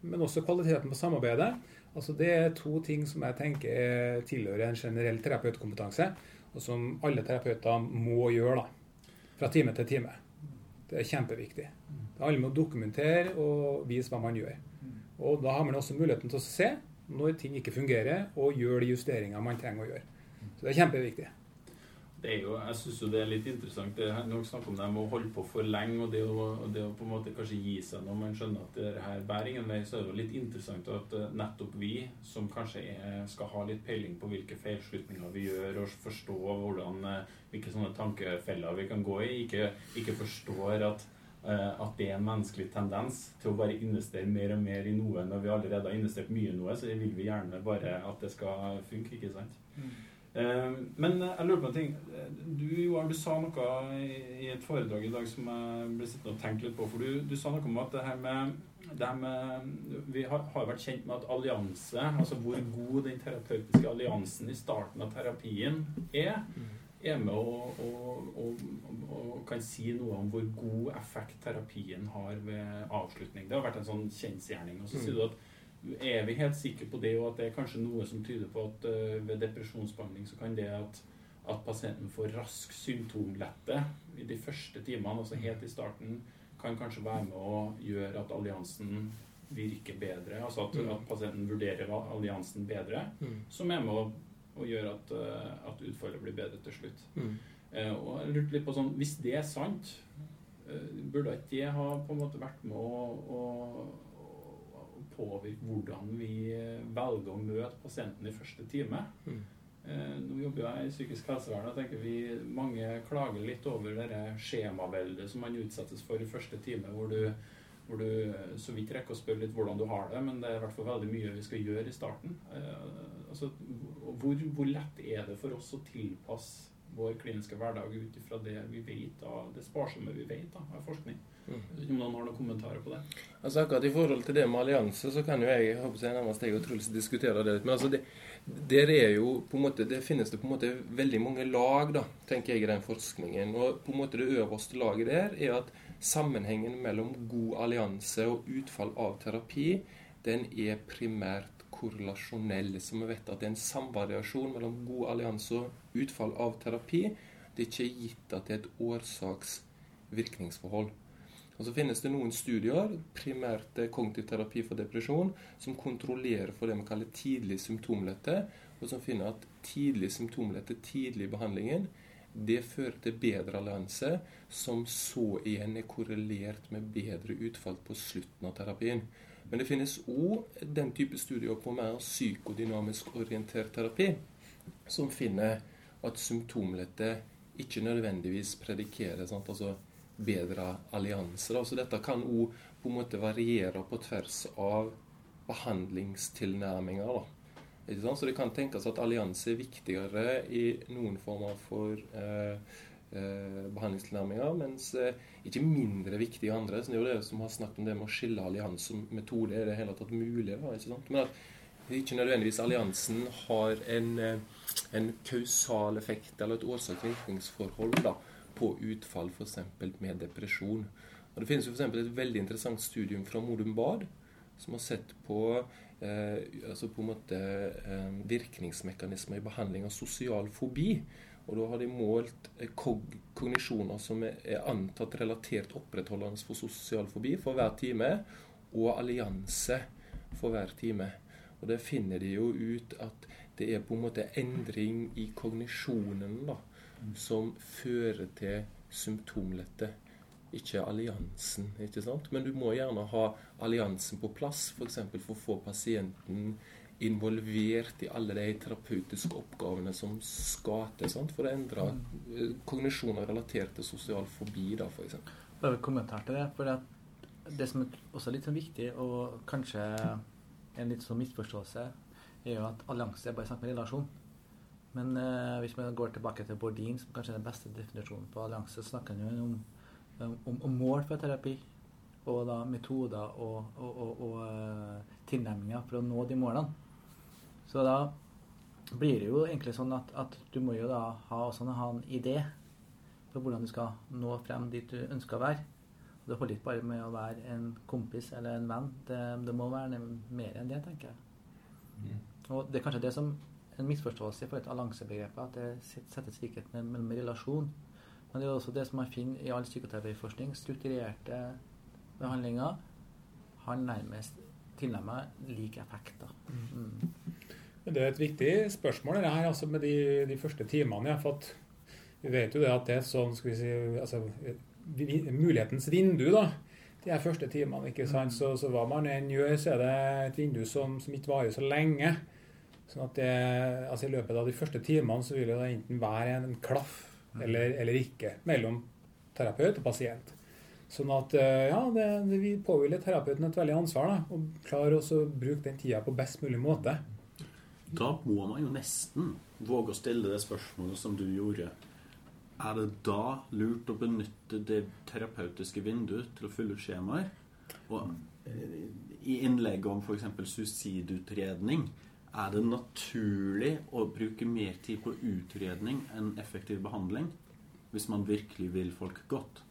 [SPEAKER 7] men også kvaliteten på samarbeidet. Altså Det er to ting som jeg tenker tilhører en generell terapeutkompetanse, og som alle terapeuter må gjøre da, fra time til time. Det er kjempeviktig. Det handler om å dokumentere og vise hva man gjør. Og Da har man også muligheten til å se når ting ikke fungerer, og gjøre de justeringene man trenger å gjøre. Så det er kjempeviktig.
[SPEAKER 3] Det er jo, jeg syns jo det er litt interessant. Det er nok snakk om det med å holde på for lenge, og det å, det å på en måte kanskje gi seg når man skjønner at det her bærer ingen vei, så er det jo litt interessant at eh, nettopp vi, som kanskje er, skal ha litt peiling på hvilke feilslutninger vi gjør, og forstå hvordan, eh, hvilke sånne tankefeller vi kan gå i, ikke, ikke forstår at eh, at det er en menneskelig tendens til å bare investere mer og mer i noe når vi allerede har investert mye i noe, så vil vi gjerne bare at det skal funke, ikke sant? Eh, Men jeg lurer på en ting. Du Joar, du sa noe i et foredrag i dag som jeg ble sittende og tenke litt på. For du, du sa noe om at det her med, det her med Vi har, har vært kjent med at allianse, altså hvor god den terapeutiske alliansen i starten av terapien er, er med og, og, og å kan si noe om hvor god effekt terapien har ved avslutning. Det har vært en sånn kjensgjerning. Og så sier du at er vi helt sikre på det, og at det er kanskje noe som tyder på at eh, ved depresjonsbehandling så kan det at, at pasienten får rask symptomlette i de første timene, altså helt i starten, kan kanskje være med å gjøre at alliansen virker bedre. Altså at, at pasienten vurderer alliansen bedre, som er med å, å gjøre at, eh, at utfallet blir bedre til slutt. Eh, og jeg lurte litt på sånn, Hvis det er sant, burde ikke det ha på en måte vært med å, å påvirke hvordan vi eh, velger å møte pasienten i første time? Mm. nå jobber jeg i psykisk helsevern og tenker vi mange klager litt over det skjemaveldet som man utsettes for i første time, hvor du, hvor du så vidt rekker å spørre litt hvordan du har det, men det er i hvert fall veldig mye vi skal gjøre i starten. Eh, altså, hvor, hvor lett er det for oss å tilpasse vår kliniske hverdag ut ifra det vi vet av det sparsomme vi vet da, av forskning? Om noen har noen kommentarer på det?
[SPEAKER 6] Altså akkurat I forhold til det med allianse, så kan jo jeg, håper jeg nærmest jeg og Truls diskutere det litt. Men altså det, der er jo på en måte, det finnes det på en måte veldig mange lag, da, tenker jeg, i den forskningen. Og på en måte det øverste laget der er at sammenhengen mellom god allianse og utfall av terapi, den er primært korrelasjonell. Så vi vet at det er en samvariasjon mellom god allianse og utfall av terapi. Det er ikke gitt at det er et årsaks-virkningsforhold. Og Så finnes det noen studier, primært kognitiv terapi for depresjon, som kontrollerer for det vi kaller tidlig symptomlette, og som finner at tidlig symptomlette, tidlig i behandlingen, det fører til bedre allianse, som så igjen er korrelert med bedre utfall på slutten av terapien. Men det finnes òg den type studier på mer psykodynamisk orientert terapi, som finner at symptomlette ikke nødvendigvis predikerer. Sant? altså bedre allianser. Så dette kan òg på en måte variere på tvers av behandlingstilnærminger. da. Så det kan tenkes at allianse er viktigere i noen former for eh, eh, behandlingstilnærminger, mens eh, ikke mindre viktig i andre. Så det er jo det som har snakket om det med å skille allianse som metode. Er det hele tatt mulig? Da, ikke sant? Men at ikke nødvendigvis alliansen har en, eh, en kausal effekt eller et årsak-virkningsforhold. På utfall f.eks. med depresjon. Og Det finnes jo for et veldig interessant studium fra Modum Bad som har sett på, eh, altså på en måte, eh, virkningsmekanismer i behandling av sosial fobi. Og Da har de målt eh, kog kognisjoner som er, er antatt relatert opprettholdende for sosial fobi for hver time, og allianse for hver time. Og Der finner de jo ut at det er på en måte endring i kognisjonen. da, som fører til symptomlette. Ikke alliansen. ikke sant? Men du må gjerne ha alliansen på plass, f.eks. For, for å få pasienten involvert i alle de terapeutiske oppgavene som skal til sant? for å endre eh, kognisjoner relatert til sosial fobi. da, f.eks.
[SPEAKER 5] Bare en kommentar til det. for Det som er også litt sånn viktig, og kanskje en litt sånn misforståelse, er jo at allianse er bare snakk med relasjon. Men eh, hvis vi går tilbake til Bourdin, som kanskje er den beste definisjonen på allianse, så snakker han jo om, om, om, mål for terapi. Og da metoder og, og, og, og uh, tilnærminger for å nå de målene. Så da blir det jo egentlig sånn at, at du må jo da ha, også ha en idé for hvordan du skal nå frem dit du ønsker å være. Og Det holder ikke bare med å være en kompis eller en venn. Det, det må være mer enn det, tenker jeg. Mm. Og det er kanskje det som en misforståelse i forhold til alliansebegrepet, at det settes likhet mellom relasjon. Men det er også det som man finner i all psykoterapiforskning. Strukturerte behandlinger har nærmest tilnærmet lik effekt. da.
[SPEAKER 7] Mm. Det er et viktig spørsmål det her, altså med de, de første timene. Ja, for vi vet jo det at det er sånn, skal vi si, altså, mulighetens vindu. da, de første timene. ikke sant, mm. Så, så hva man enn gjør, så er det et vindu som, som ikke varer så lenge. Sånn at det, altså I løpet av de første timene så vil det enten være en klaff mm. eller, eller ikke mellom terapeut og pasient. Sånn at eh, ja, det, det vi påhviler terapeuten et veldig ansvar. da, Og også å bruke den tida på best mulig måte.
[SPEAKER 4] Da må man jo nesten våge å stille det spørsmålet som du gjorde. Er det da lurt å benytte det terapeutiske vinduet til å fylle ut skjemaer? Og eh, i innlegget om f.eks. suicidutredning er det naturlig å bruke mer tid på utredning enn effektiv behandling hvis man virkelig vil folk godt?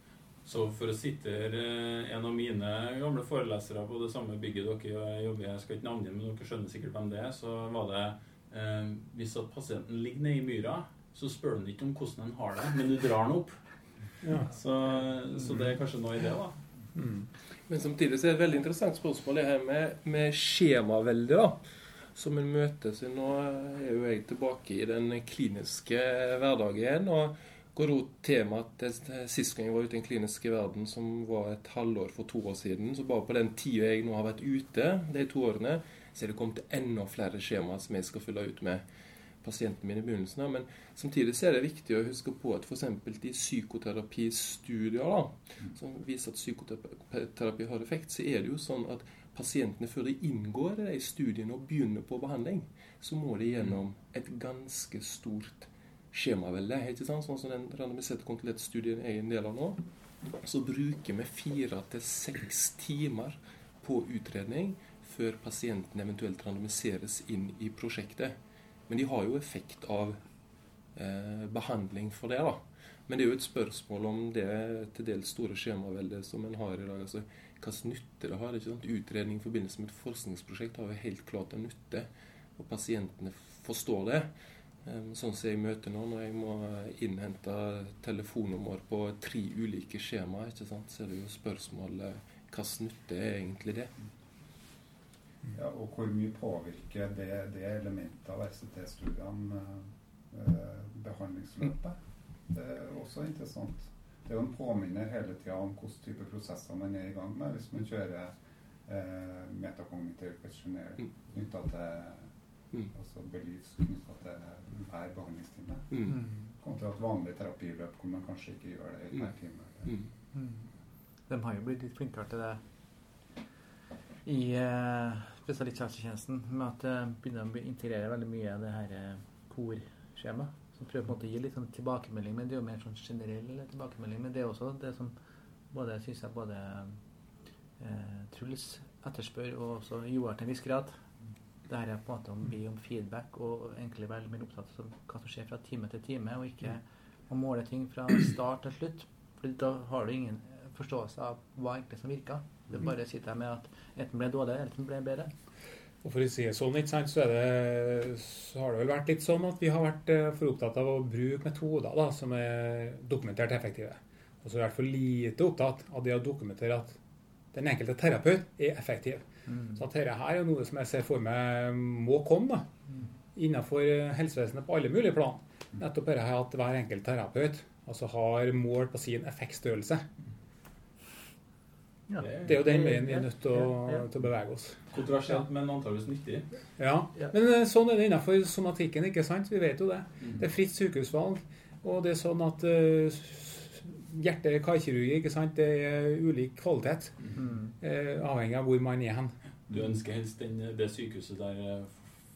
[SPEAKER 3] Så for å sitere eh, en av mine gamle forelesere på det samme bygget dere jobber i, jeg skal ikke navngi men dere skjønner sikkert hvem det er, så var det eh, Hvis at pasienten ligger nede i myra, så spør han ikke om hvordan den har det, men du drar den opp. [laughs] Ja. Så, så, det er kanskje noe i det, da. Mm.
[SPEAKER 6] Men samtidig så er det et veldig interessant spørsmål det her med, med skjemaveldet. da som en møter. Så nå er jo jeg tilbake i den kliniske hverdagen. og går ut tema at Sist gang jeg var ute i den kliniske verden, som var et halvår for to år siden, så bare på den tida jeg nå har vært ute, de to årene, så er det kommet enda flere skjemaer som jeg skal fylle ut med. pasienten min i begynnelsen. Men samtidig så er det viktig å huske på at f.eks. i psykoterapistudier da, som viser at psykoterapi har effekt, så er det jo sånn at pasientene før de inngår i studiene og begynner på behandling, så må de gjennom et ganske stort skjemavelde. ikke sant? Sånn som den randomiserte kontrollerte studien er en del av nå. Så bruker vi fire til seks timer på utredning før pasienten eventuelt randomiseres inn i prosjektet. Men de har jo effekt av eh, behandling for det. da. Men det er jo et spørsmål om det til dels store skjemaveldet som en har i dag. altså Hvilken nytte det har. ikke sant? Utredning i forbindelse med et forskningsprosjekt har jo helt klart en nytte. Og pasientene forstår det. Sånn som jeg møter nå, når jeg må innhente telefonnummer på tre ulike skjemaer, ikke sant? så er det jo spørsmålet hvilken nytte er egentlig det?
[SPEAKER 1] Ja, og hvor mye påvirker det, det elementet av RCT-studiene eh, behandlingsløpet? Det er også interessant. Det er jo en påminner hele tida om hvilken type prosesser man er i gang med hvis man kjører eh, metakognitiv questionnaire mm. knytta til Mm. Altså belyst knytta til hver behandlingstime. Mm. Kontra et vanlig terapiløp hvor man kanskje ikke gjør det i hver time. Mm.
[SPEAKER 5] mm. De har jo blitt litt flinkere til det i eh, spesialisthelsetjenesten med at det uh, begynner å integrere veldig mye av det her uh, korskjemaet. Prøver på en måte å gi litt sånn tilbakemelding, men det er jo mer sånn generell tilbakemelding. Men det er også det som både synes jeg både eh, Truls etterspør, og også Joar til en viss grad det her er på en måte om, om feedback og egentlig være mer opptatt av hva som skjer fra time til time, og ikke å måle ting fra start til slutt. For da har du ingen forståelse av hva egentlig som virker. Du bare sitter med at enten ble dårlig, eller enten ble bedre.
[SPEAKER 7] Og for å si det sånn, ikke sant, så, det, så, har det vel vært litt sånn at vi har vært eh, for opptatt av å bruke metoder da, som er dokumentert effektive. Og så er vi vært for lite opptatt av det å dokumentere at den enkelte terapeut er effektiv. Mm. Så dette her er noe som jeg ser for meg må komme da, mm. innenfor helsevesenet på alle mulige plan. Nettopp dette at hver enkelt terapeut altså har mål på sin effektstørrelse. Ja. Det er jo den veien vi er nødt til å, til å bevege oss.
[SPEAKER 3] Kontroversielt, men antakeligvis nyttig.
[SPEAKER 7] Ja. Men eh, sånn er det innenfor somatikken. ikke sant? Vi vet jo det. Mm. Det er fritt sykehusvalg. Og det er sånn at uh, hjerte-karkirurgi, ikke sant? det er ulik kvalitet. Mm. Eh, avhengig av hvor man er hen.
[SPEAKER 3] Du ønsker helst den, det sykehuset der eh,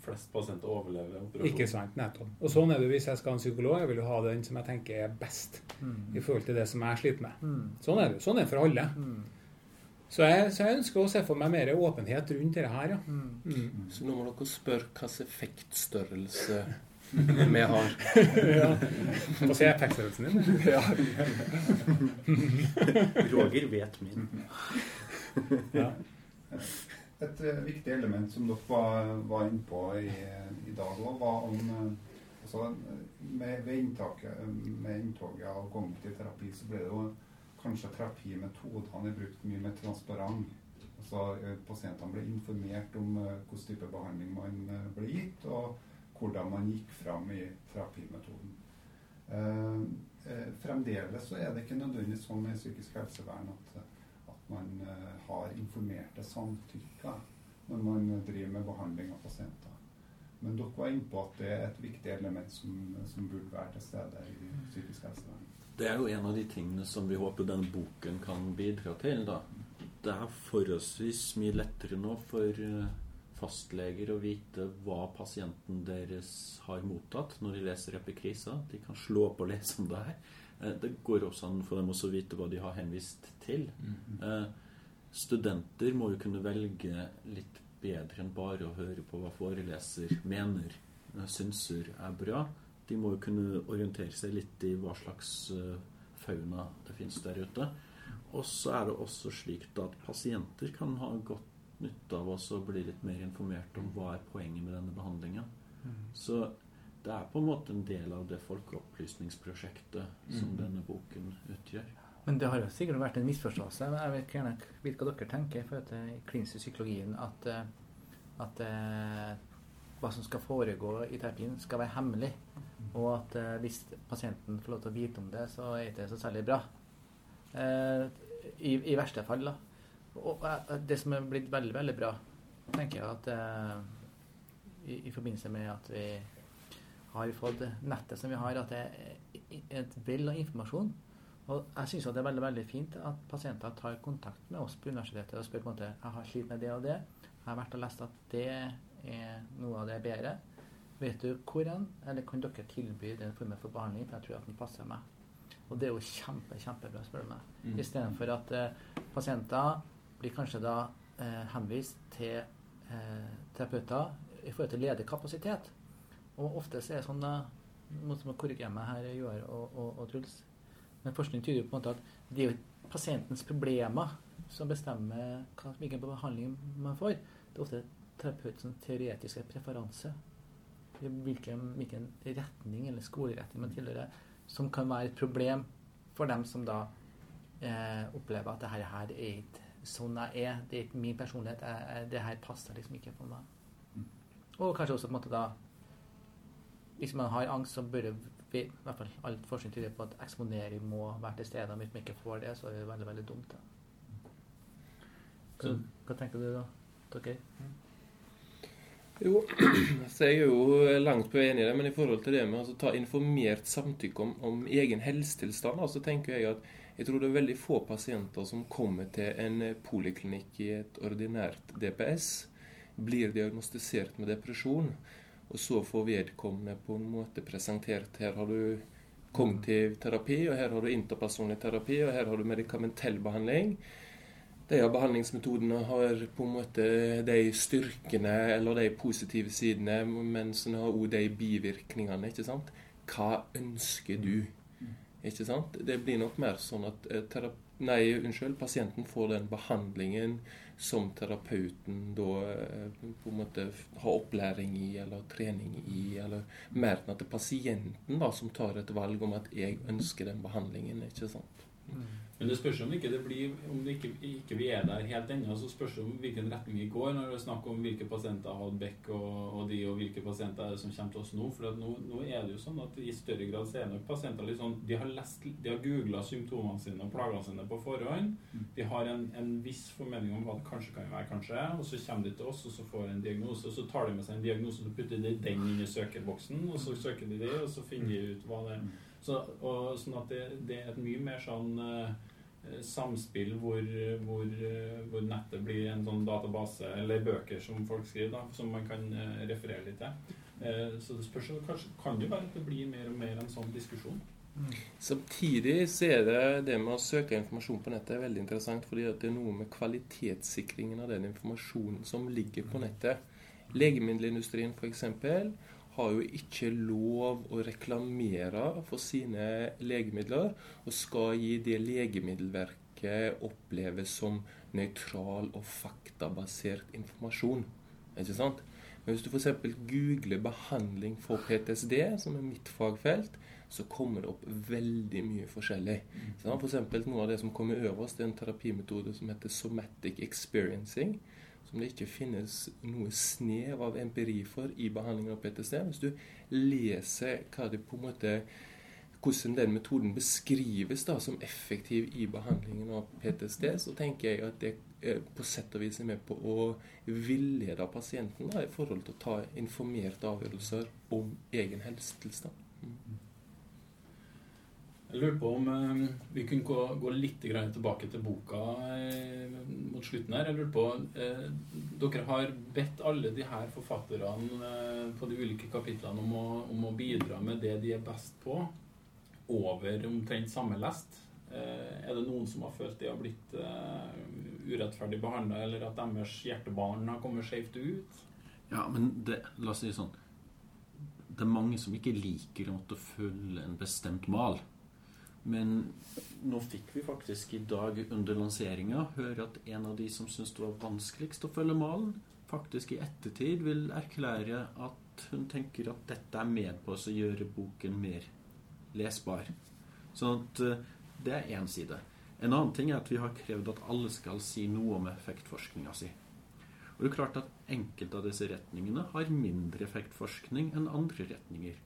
[SPEAKER 3] flest pasienter overlever operasjonen.
[SPEAKER 7] Ikke sant, nettopp. Og sånn er det hvis jeg skal ha en psykolog. Jeg vil jo ha den som jeg tenker er best mm. i forhold til det som jeg sliter med. Mm. Sånn er det Sånn er det for alle. Mm. Så jeg, så jeg, ønsker å se for meg mer åpenhet rundt dette her, ja. Mm.
[SPEAKER 6] Mm. Så nå må dere spørre hvilken effektstørrelse [laughs] vi har.
[SPEAKER 7] ja. Få se effektstørrelsen din. ja. [laughs]
[SPEAKER 4] Roger vet min.
[SPEAKER 1] ja. Et uh, viktig element som dere var, var inne på i, i dag òg, var om uh, altså, med, ved inntaket, med inntoget av kognitiv terapi så ble det jo kanskje terapimetodene er brukt mye mer transparent. Altså, uh, pasientene ble informert om hvilken type behandling man ble gitt. og hvordan man gikk fram i terapimetoden. Eh, eh, fremdeles så er det ikke nødvendigvis sånn i psykisk helsevern at, at man eh, har informerte samtykker når man driver med behandling av pasienter. Men dere var inne på at det er et viktig element som, som burde være til stede i psykisk helsevern.
[SPEAKER 4] Det er jo en av de tingene som vi håper denne boken kan bidra til. da. Det er forholdsvis mye lettere nå for fastleger å vite hva pasienten deres har mottatt når de leser epikrisa. De kan slå opp og lese om det her. Eh, det går også an for dem å vite hva de har henvist til. Mm. Studenter må jo kunne velge litt bedre enn bare å høre på hva foreleser mener, eh, synser er bra. De må jo kunne orientere seg litt i hva slags fauna det finnes der ute. Og så er det også slik at pasienter kan ha godt nytte av å bli litt mer informert om hva er poenget med denne behandlingen. Mm. Så det er på en måte en del av det folkeopplysningsprosjektet som mm. denne boken utgjør.
[SPEAKER 5] Men det har jo sikkert vært en misforståelse. Jeg vet gjerne hva dere tenker i forhold til klinisk psykologien. At, eh, at hva som skal foregå i terapien, skal være hemmelig. Og at eh, hvis pasienten får lov til å vite om det, så er det ikke så særlig bra. Eh, i, i, verste fall, da. Og det som er blitt veldig, veldig bra, tenker jeg at eh, i, i, forbindelse med at vi har fått nettet som vi har, at det er et vell av informasjon. Og jeg syns det er veldig veldig fint at pasienter tar kontakt med oss på universitetet og spør på en måte jeg har slitt med det og det. Jeg har vært og lest at det er noe av det bedre. Vet du hvor hen, eller kan dere tilby den formen for behandling? For jeg tror at den passer meg. Og det er jo kjempe, kjempebra, spør du meg.
[SPEAKER 6] Mm.
[SPEAKER 5] Istedenfor at eh, pasienter blir kanskje da eh, henvist til eh, terapeuter i forhold til ledig kapasitet. Og ofte så er det sånn da som må korrigere meg her, Joar og, og, og Truls. Men forskning tyder jo på en måte at det er jo pasientens problemer som bestemmer hvilken behandling man får. Det er ofte terapeutens teoretiske preferanse. Hvilken, hvilken retning eller skoleretning man tilhører, som kan være et problem for dem som da eh, opplever at det her, her er ikke sånn jeg er. Det er ikke min personlighet. Jeg, jeg, det her passer liksom ikke for meg. Og kanskje også på en måte da Hvis man har angst, så bør vi, i hvert fall all forskning tyder på at eksponering må være til stede. Hvis man ikke får det, så er det veldig veldig dumt. Da. Så, hva tenker du da, dere?
[SPEAKER 6] Jo, [clears throat] så jeg er jo langt på enig i det, men i forhold til det med å ta informert samtykke om, om egen helsetilstand, så tenker jeg at jeg tror det er veldig få pasienter som kommer til en poliklinikk i et ordinært DPS, blir diagnostisert med depresjon, og så får vedkommende på en måte presentert her har du kognitiv terapi, og her har du interpersonlig terapi, og her har du medikamentell behandling. De av behandlingsmetodene har på en måte de styrkene eller de positive sidene, mens så har også de bivirkningene. ikke sant? Hva ønsker du? Ikke sant? Det blir nok mer sånn at eh, Nei, unnskyld, pasienten får den behandlingen som terapeuten da eh, på en måte har opplæring i eller trening i, eller mer enn at det er pasienten da som tar et valg om at 'jeg ønsker den behandlingen'. ikke sant?
[SPEAKER 3] Men det spørs om ikke det blir Om det ikke, ikke vi er der helt ennå, så spørs det om hvilken retning vi går når det er snakk om hvilke pasienter har Beck og, og de, og hvilke pasienter er det som kommer til oss nå. For nå, nå er det jo sånn at i større grad så er nok pasienter litt sånn De har lest, de har googla symptomene sine og plagene sine på forhånd. De har en, en viss formening om hva det kanskje kan være, kanskje, og så kommer de til oss og så får en diagnose. Og så tar de med seg en diagnose og putter de den inn i søkerboksen, og så søker de det, og så finner de ut hva det er. Så, og, sånn at det, det er et mye mer sånn eh, samspill hvor, hvor, eh, hvor nettet blir en sånn database, eller bøker som folk skriver, da, som man kan eh, referere litt til. Eh, så det spørs kanskje kan det være at det blir mer og mer en sånn diskusjon.
[SPEAKER 6] Samtidig så er det det med å søke informasjon på nettet er veldig interessant, fordi at det er noe med kvalitetssikringen av den informasjonen som ligger på nettet. Legemiddelindustrien f.eks. har jo ikke lov å reklamere for sine legemidler, og skal gi det Legemiddelverket oppleves som nøytral og faktabasert informasjon. Ikke sant? Men hvis du f.eks. googler 'behandling for PTSD', som er mitt fagfelt, så kommer det opp veldig mye forskjellig. Så for eksempel, noe av det som kommer øverst, er en terapimetode som heter somatic experiencing. Som det ikke finnes noe snev av empiri for i behandlingen av PTSD. Hvis du leser måte hvordan den metoden beskrives da som effektiv i behandlingen av PTSD, så tenker jeg at det eh, på sett og vis er med på å villede pasienten da, i forhold til å ta informerte avgjørelser om egen helsetilstand.
[SPEAKER 3] Jeg lurer på om eh, vi kunne gå, gå litt tilbake til boka eh, mot slutten her. Jeg lurer på, eh, Dere har bedt alle de her forfatterne eh, på de ulike kapitlene om å, om å bidra med det de er best på, over omtrent samme lest. Er det noen som har følt de har blitt urettferdig behandla, eller at deres hjertebarn har kommet skjevt ut?
[SPEAKER 4] Ja, men det, la oss si sånn Det er mange som ikke liker å måtte følge en bestemt mal. Men nå fikk vi faktisk i dag under lanseringa høre at en av de som syntes det var vanskeligst å følge malen, faktisk i ettertid vil erklære at hun tenker at dette er med på å gjøre boken mer lesbar. Sånn at eh, det er én side. En annen ting er at vi har krevd at alle skal si noe om effektforskninga si. Og det er klart at Enkelte av disse retningene har mindre effektforskning enn andre retninger.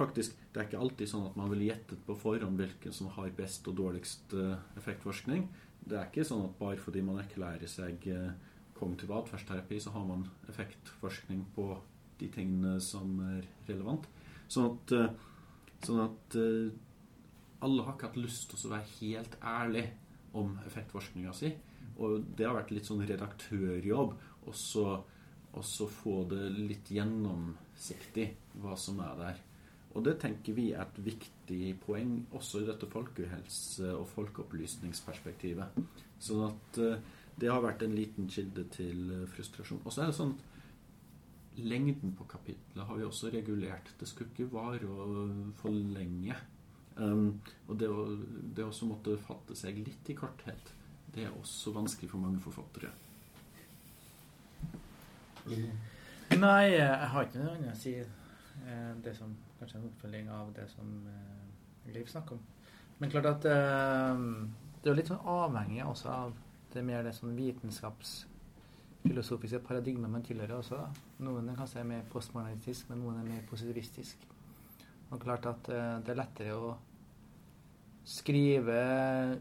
[SPEAKER 4] Faktisk, Det er ikke alltid sånn at man vil gjettet på forhånd hvilken som har best og dårligst eh, effektforskning. Det er ikke sånn at bare fordi man erklærer seg eh, kognitiv atferdsterapi, så har man effektforskning på de tingene som er relevant. Sånn at, eh, sånn at alle har ikke hatt lyst til å være helt ærlig om effektforskninga si. Og det har vært litt sånn redaktørjobb og så få det litt gjennomsiktig hva som er der. Og det tenker vi er et viktig poeng også i dette folkehelse- og folkeopplysningsperspektivet. Sånn at eh, det har vært en liten kilde til eh, frustrasjon. Og så er det sånn at lengden på kapitlet har vi også regulert. Det skulle ikke vare for lenge. Um, og det å, det også måtte fatte seg litt i korthet, det er også vanskelig for mange forfattere.
[SPEAKER 5] Nei, jeg har ikke noe annet å si. Eh, det som kanskje en oppfølging av det som eh, Liv snakker om. Men klart at eh, det er litt sånn avhengig også av det mer det sånn vitenskapsfilosofiske paradigmet man tilhører også. da. Noen er kanskje mer postmodernistisk, men noen er mer positivistisk. Og klart at det er lettere å skrive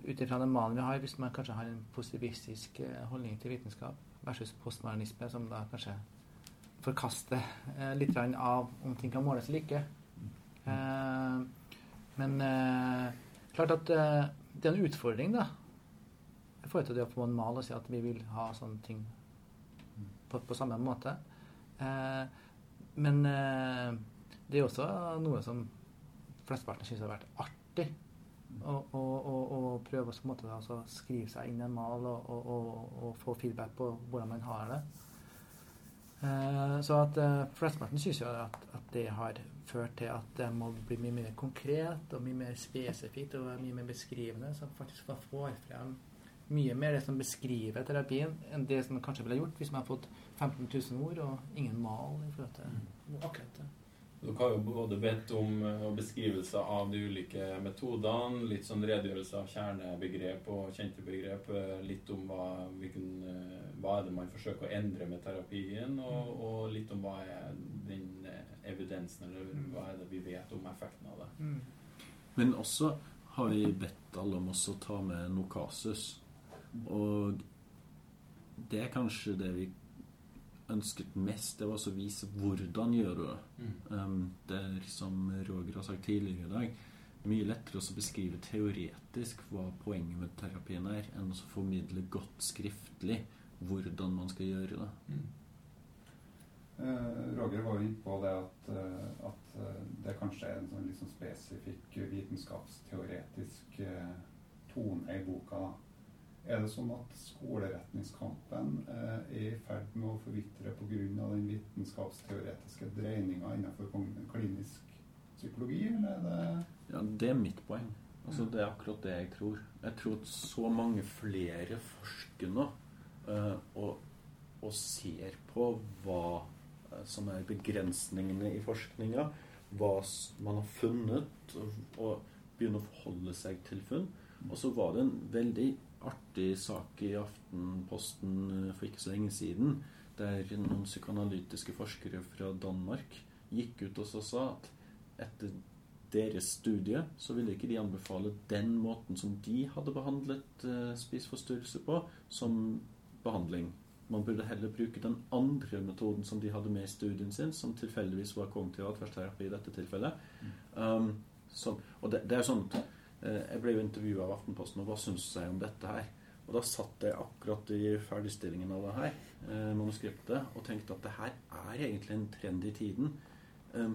[SPEAKER 5] ut ifra den malen vi har, hvis man kanskje har en positivistisk holdning til vitenskap, versus postmodernisme, som da kanskje forkaster litt av om ting kan måles eller ikke. Eh, men eh, klart at eh, det er en utfordring, da. I forhold til det å få en mal og si at vi vil ha sånne ting på, på samme måte. men det er også noe som flesteparten syns har vært artig. Å prøve å altså, skrive seg inn i en mal og, og, og, og, få feedback på hvordan man har det. Eh, så at eh, flesteparten syns jo at, at, det har ført til at det må bli mye mer konkret og mye mer spesifikt og mye mer beskrivende, så faktisk får frem mye mer det som beskriver terapien, enn det som kanskje ville gjort hvis man har fått 15 000 ord og ingen mal i forhold til mm. akkurat det.
[SPEAKER 3] Dere har jo både bedt om eh, beskrivelser av de ulike metodene, litt sånn redegjørelse av kjernebegrep og kjente begrep, eh, litt om hva, hvilken, eh, hva er det man forsøker å endre med terapien, og, mm. og, litt om hva er den evidensen, eller hva er det vi vet om effekten av det. Mm.
[SPEAKER 4] Men også har vi bedt alle om å ta med Nokasus. Og det er kanskje det vi ønsket mest, det var å vise hvordan gjør du det. Mm. Um, det er som Roger har sagt tidligere i dag, mye lettere å beskrive teoretisk hva poenget med terapien er, enn å formidle godt skriftlig hvordan man skal gjøre det. Mm.
[SPEAKER 1] Uh, Roger var jo inne på det at, uh, at uh, det kanskje er en sånn liksom spesifikk vitenskapsteoretisk tone i boka. da er det sånn at skoleretningskampen eh, er i ferd med å forvitre pga. den vitenskapsteoretiske dreininga innenfor klinisk psykologi, eller er det
[SPEAKER 4] Ja, det er mitt poeng. Altså, det er akkurat det jeg tror. Jeg tror at så mange flere forsker nå uh, og, og, ser på hva uh, som er begrensningene i forskninga, hva man har funnet, og, og begynner å forholde seg til funn. Og så var det en veldig artig sak i Aftenposten eh, for ikke så lenge siden, der noen psykoanalytiske forskere fra Danmark gikk ut og sa at etter deres studie så ville ikke de anbefale den måten som de hadde behandlet uh, spiseforstyrrelse på, som behandling. Man burde heller bruke den andre metoden som de hadde med i studien sin, som tilfeldigvis var kognitiv atferdsterapi i dette tilfellet. Mm. Um, så, og det, det er sånn Eh, jeg ble jo intervjua av Aftenposten, og hva syns jeg om dette her? Og da satt jeg akkurat i ferdigstillingen av det her eh, manuskriptet og tenkte at det her er egentlig en trend i tiden. Eh,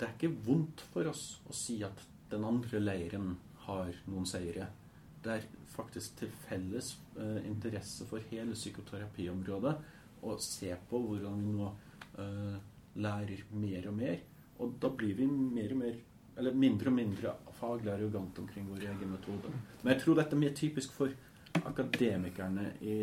[SPEAKER 4] det er ikke vondt for oss å si at den andre leiren har noen seire. Det er faktisk til felles eh, interesse for hele psykoterapiområdet å se på hvordan vi nå eh, lærer mer og mer. Og da blir vi mer og mer eller mindre og mindre faglig arrogant omkring vår egen metode. Men jeg tror dette er mye typisk for akademikerne i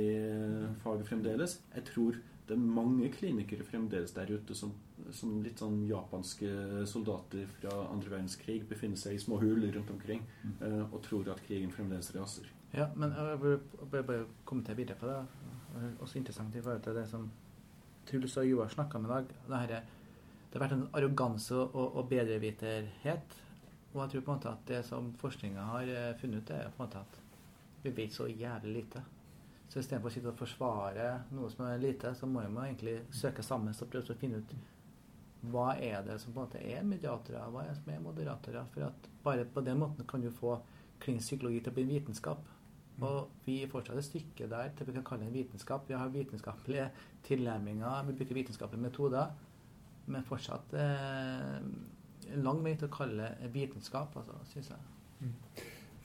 [SPEAKER 4] faget fremdeles. Jeg tror det er mange klinikere fremdeles der ute som, som litt sånn japanske soldater fra andre verdenskrig befinner seg i små huler rundt omkring uh, og tror at krigen fremdeles raser.
[SPEAKER 5] Ja, men jeg vil bare kommentere videre på det. Det er også interessant i forhold til det som Truls og Joar snakka om i dag. Det her er det har vært en arroganse og, og bedreviterhet. Og jeg tror på en måte at det som forskninga har eh, funnet ut, er på en måte at vi vet så jævlig lite. Så istedenfor å sitte og forsvare noe som er lite, så må man egentlig søke sammen og prøve å finne ut hva er det som på en måte er mediatorer, hva er det som er moderatorer? For at bare på den måten kan du få klinisk psykologi til å bli en vitenskap. Og vi er fortsatt et stykke der til vi kan kalle det en vitenskap. Vi har vitenskapelige tilnærminger, vi bruker vitenskapelige metoder, men fortsatt eh, lang vei til å kalle det vitenskap, altså, syns jeg.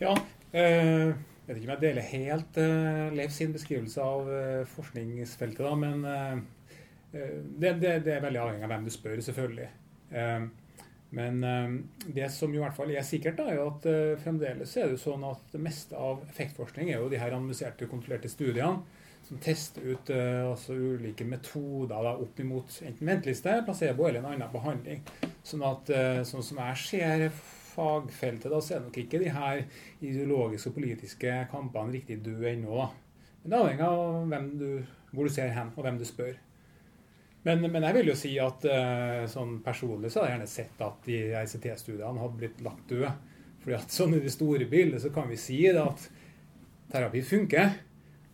[SPEAKER 7] Ja. Eh, vet ikke om jeg deler helt eh, Leif sin beskrivelse av eh, forskningsfeltet, da, men eh, eh, det, det, det er veldig avhengig av hvem du spør, selvfølgelig. Eh, men det som jo i hvert fall er sikkert, da, er jo at fremdeles er det sånn at det meste av effektforskning er jo de her analyserte, kontrollerte studiene som tester ut eh, altså ulike metoder da, opp imot enten venteliste, placebo eller en annen behandling. Sånn at eh, sånn som jeg ser fagfeltet, da, så er nok ikke de her ideologiske og politiske kampene riktig døde ennå. da. Men det avhenger av du, hvor du ser hen, og hvem du spør. Men, men jeg vil jo si at eh, sånn personlig så hadde jeg gjerne sett at de ICT-studiene hadde blitt lagt døde. Fordi at sånn i det store bildet så kan vi si det at terapi funker.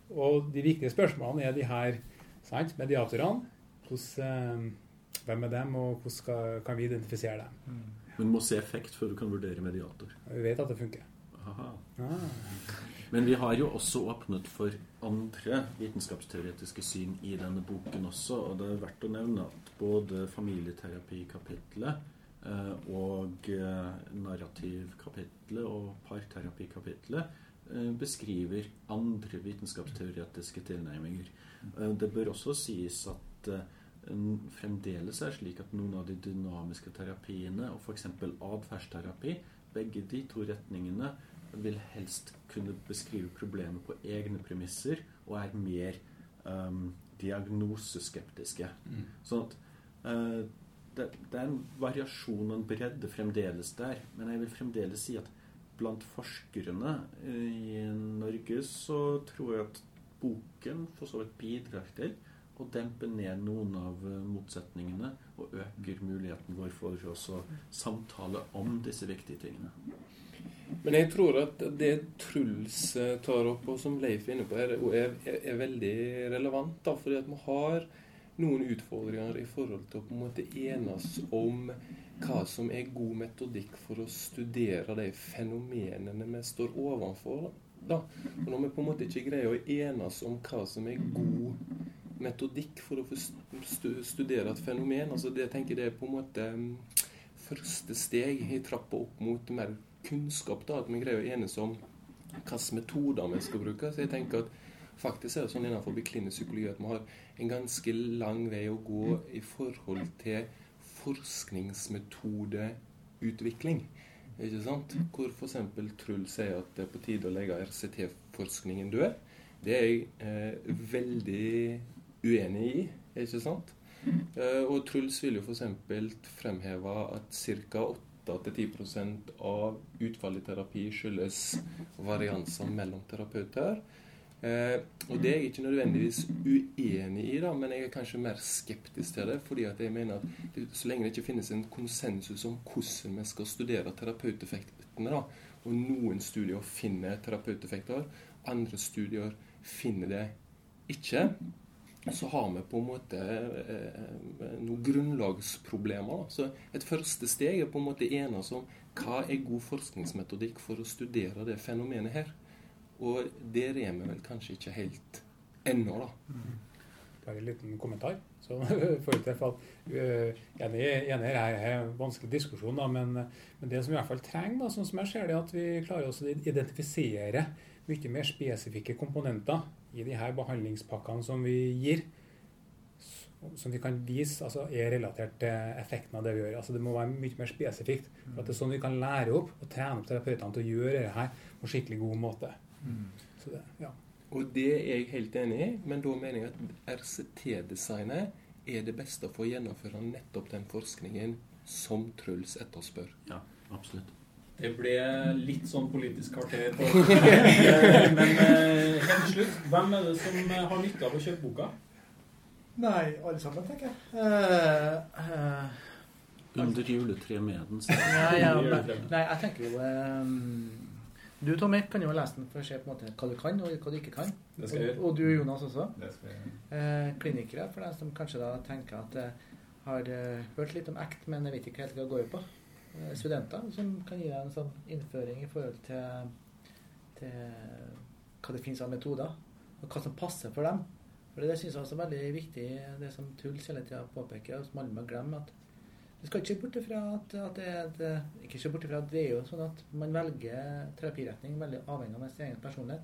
[SPEAKER 7] Og de viktige spørsmålene er de her sant, mediatorene. Hvordan, eh, hvem er dem, og hvordan skal, kan vi identifisere dem?
[SPEAKER 4] Men du må se effekt før du kan vurdere mediator.
[SPEAKER 7] Vi vet at det funker.
[SPEAKER 4] Aha.
[SPEAKER 7] Ah.
[SPEAKER 4] Men vi har jo også åpnet for andre vitenskapsteoretiske syn i denne boken også. Og det er verdt å nevne at både familieterapikapitlet eh, og eh, narrativkapitlet og parterapikapitlet beskriver andre vitenskapsteoretiske tilnærminger. Eh, det bør også sies at eh, fremdeles er slik at noen av de dynamiske terapiene, og f.eks. atferdsterapi, begge de to retningene vil helst kunne beskrive problemet på egne premisser og er mer um, diagnoseskeptiske. Sånn at uh, det, det er en variasjon og en bredde fremdeles der. Men jeg vil fremdeles si at blant forskerne eh, i Norge så tror jeg at boken for så vidt bidrar til å dempe ned noen av eh, motsetningene og øker muligheten vår for oss å samtale om disse viktige tingene.
[SPEAKER 6] Men jeg tror at det Truls eh, tar opp, og som Leif er inne på, er, er, er, veldig relevant. da, fordi at vi har noen utfordringer i forhold til å på en måte enes om hva som er god metodikk for å studere de fenomenene vi står overfor. Da. Og når vi på en måte ikke greier å enes om hva som er god metodikk for å studere et fenomen, altså det jeg tenker det er på en måte mm, første steg i trappa opp mot mer kunnskap, da, at vi greier å enes om hvilke metoder vi skal bruke. Så jeg tenker at faktisk er det sånn innenfor klinisk psykologi at vi har en ganske lang vei å gå i forhold til forskningsmetodeutvikling. Ikke sant? Hvor f.eks. Truls sier at det er på tide å legge RCT-forskningen død. Det er jeg eh, veldig uenig i, ikke sant? Eh, og Truls vil jo f.eks. fremheve at ca. 8-10% av utfall i terapi skyldes varianser mellom terapeuter. Eh, og det er jeg ikke nødvendigvis uenig i, da, men jeg er kanskje mer skeptisk til det. fordi at jeg mener at det, så lenge det ikke finnes en konsensus om hvordan vi skal studere terapeuteffektene, da, og noen studier finner terapeuteffekter, andre studier finner det ikke, så har vi på en måte eh, noen grunnlagsproblemer. Da. Så et første steg er på en måte enes om hva er god forskningsmetodikk for å studere det fenomenet her. Og der er vi vel kanskje ikke helt ennå, da.
[SPEAKER 7] Bare en liten kommentar. Så, [laughs] til at, uh, enig, enig her er en vanskelig diskusjon, da, men, men det som vi i hvert fall trenger, da, sånn som jeg ser det, er at vi klarer også å identifisere mye mer spesifikke komponenter i de her behandlingspakkene som vi gir, som vi kan vise altså, er relatert til effekten av det vi gjør. Altså, det må være mye mer spesifikt. For at det er sånn vi kan lære opp og trene opp terapeutene til å gjøre det her på skikkelig god måte. Så det, ja.
[SPEAKER 6] Og det er jeg helt enig i, men da mener jeg at RCT-designet er det beste for å gjennomføre nettopp den forskningen som Truls etterspør.
[SPEAKER 4] Ja, absolutt.
[SPEAKER 3] Det ble litt sånn politisk kvarter. på- [laughs] Men eh, helt til slutt, hvem er det som eh, har nytte av å kjøpe boka?
[SPEAKER 5] Nei, alle sammen, tenker jeg. Uh, uh,
[SPEAKER 4] Under juletreet med den. Nei,
[SPEAKER 5] ja, nei, jeg tenker jo eh, Du, Tommy, kan jo lese den for å se på en måte hva du kan, og hva du ikke kan.
[SPEAKER 3] Det skal jeg
[SPEAKER 5] Og, og du, Jonas, også.
[SPEAKER 1] Det skal jeg-
[SPEAKER 5] Eh, klinikere, for deg som kanskje da tenker at eh, har eh, hørt litt om ACT, men jeg vet ikke helt hva det går på. Eh, studenter som kan gi deg en sånn innføring i forhold til, til hva det finnes av metoder, og hva som passer for dem. For Det syns jeg også er veldig viktig, det som Truls hele tida påpeker, og som alle må glemme. at du skal ikke se bort ifra at, at det, er et- ikke se bort ifra at det er jo sånn at man velger terapiretning veldig avhengig av sin egen personlighet.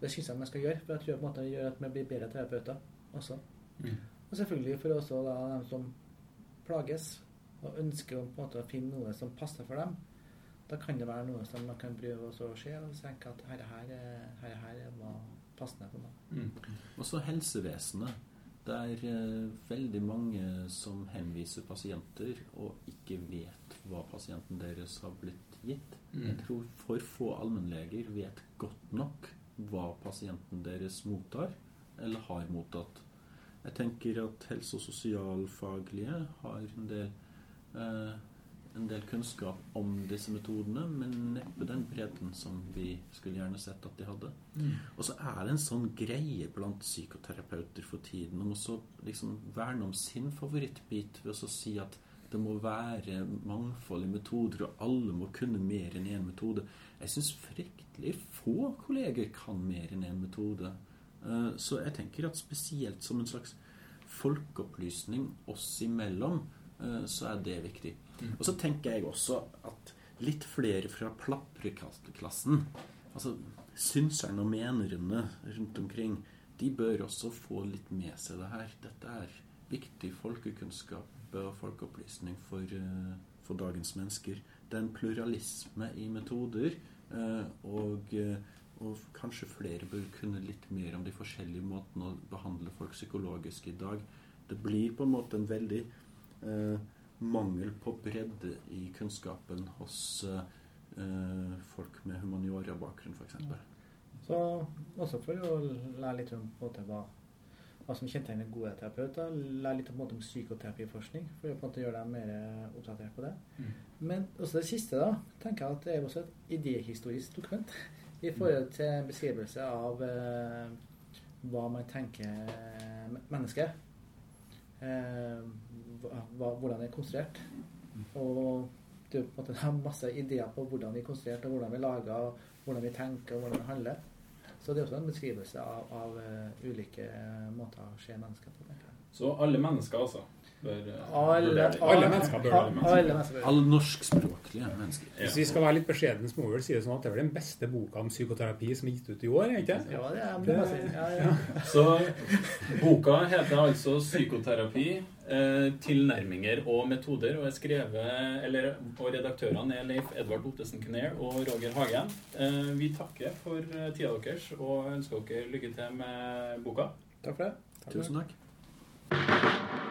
[SPEAKER 5] Det syns jeg man skal gjøre, for jeg tror på en måte gjør at man blir bedre terapeuter også.
[SPEAKER 3] Mm.
[SPEAKER 5] Og selvfølgelig for også da dem som plages og ønsker på en måte å finne noe som passer for dem. Da kan det være noe som man kan prøve også å se og tenke at her, her, her, her var passende for meg.
[SPEAKER 3] Mm.
[SPEAKER 4] Og så helsevesenet. Det er eh, veldig mange som henviser pasienter og ikke vet hva pasienten deres har blitt gitt.
[SPEAKER 3] Mm.
[SPEAKER 4] Jeg tror for få allmennleger vet godt nok hva pasienten deres mottar, eller har mottatt. Jeg tenker at helse- og sosialfaglige har en del, eh, en del kunnskap om disse metodene, men neppe den bredden som vi skulle gjerne sett at de hadde. Og så er det en sånn greie blant psykoterapeuter for tiden om å liksom verne om sin favorittbit ved å si at det må være mangfold i metoder, og alle må kunne mer enn én metode. Jeg syns fryktelig få kolleger kan mer enn én metode. Eh, Så jeg tenker at spesielt som en slags folkeopplysning oss imellom, eh, så er det viktig. Og så tenker jeg også at litt flere fra plapreklassen, altså synserne og menerne rundt omkring, de bør også få litt med seg det her. Dette er viktig folkekunnskap og folkeopplysning for, eh, for dagens mennesker. Det er en pluralisme i metoder, eh, og, eh, og kanskje flere bør kunne litt mer om de forskjellige måtene å behandle folk psykologisk i dag. Det blir på en måte en veldig eh, mangel på bredde i kunnskapen hos eh, folk med humaniora-bakgrunn, f.eks.
[SPEAKER 5] Så også for å lære litt om på en måte, hva, hva som kjennetegner gode terapeuter. Lære litt om, måte, om psykoterapiforskning, for å på en måte gjøre dem mer oppdatert på det.
[SPEAKER 3] Mm.
[SPEAKER 5] Men også det siste, da, tenker jeg at det er også et idéhistorisk dokument i forhold til en beskrivelse av eh, hva man tenker mennesket. Eh, hva, hvordan det er konstruert. Og er på en måte [laughs] er masse ideer på hvordan vi er konstruert, og hvordan vi lager, og hvordan vi tenker, og hvordan vi handler. Så det er også en beskrivelse av, av eh, ulike måter å se mennesker på.
[SPEAKER 3] Så alle mennesker, altså, bør eh,
[SPEAKER 5] Alle.
[SPEAKER 7] Alle mennesker bør
[SPEAKER 5] alle,
[SPEAKER 3] mennesker.
[SPEAKER 5] alle mennesker.
[SPEAKER 4] Alle norskspråklige mennesker.
[SPEAKER 3] Ja.
[SPEAKER 7] Hvis vi skal være litt beskjedne, så må vi vel si det sånn at det er vel den beste boka om psykoterapi som er gitt ut i år, ikke?
[SPEAKER 5] Ja, det er det si. Ja, ja.
[SPEAKER 3] Så boka heter altså 'Psykoterapi. Eh, tilnærminger og metoder', og er skrevet, eller, og redaktørene er Leif Edvard Ottesen Kner og Roger Hagen. Eh, vi takker for tida deres og ønsker dere lykke til med boka.
[SPEAKER 5] Takk for det.
[SPEAKER 4] Tusen takk.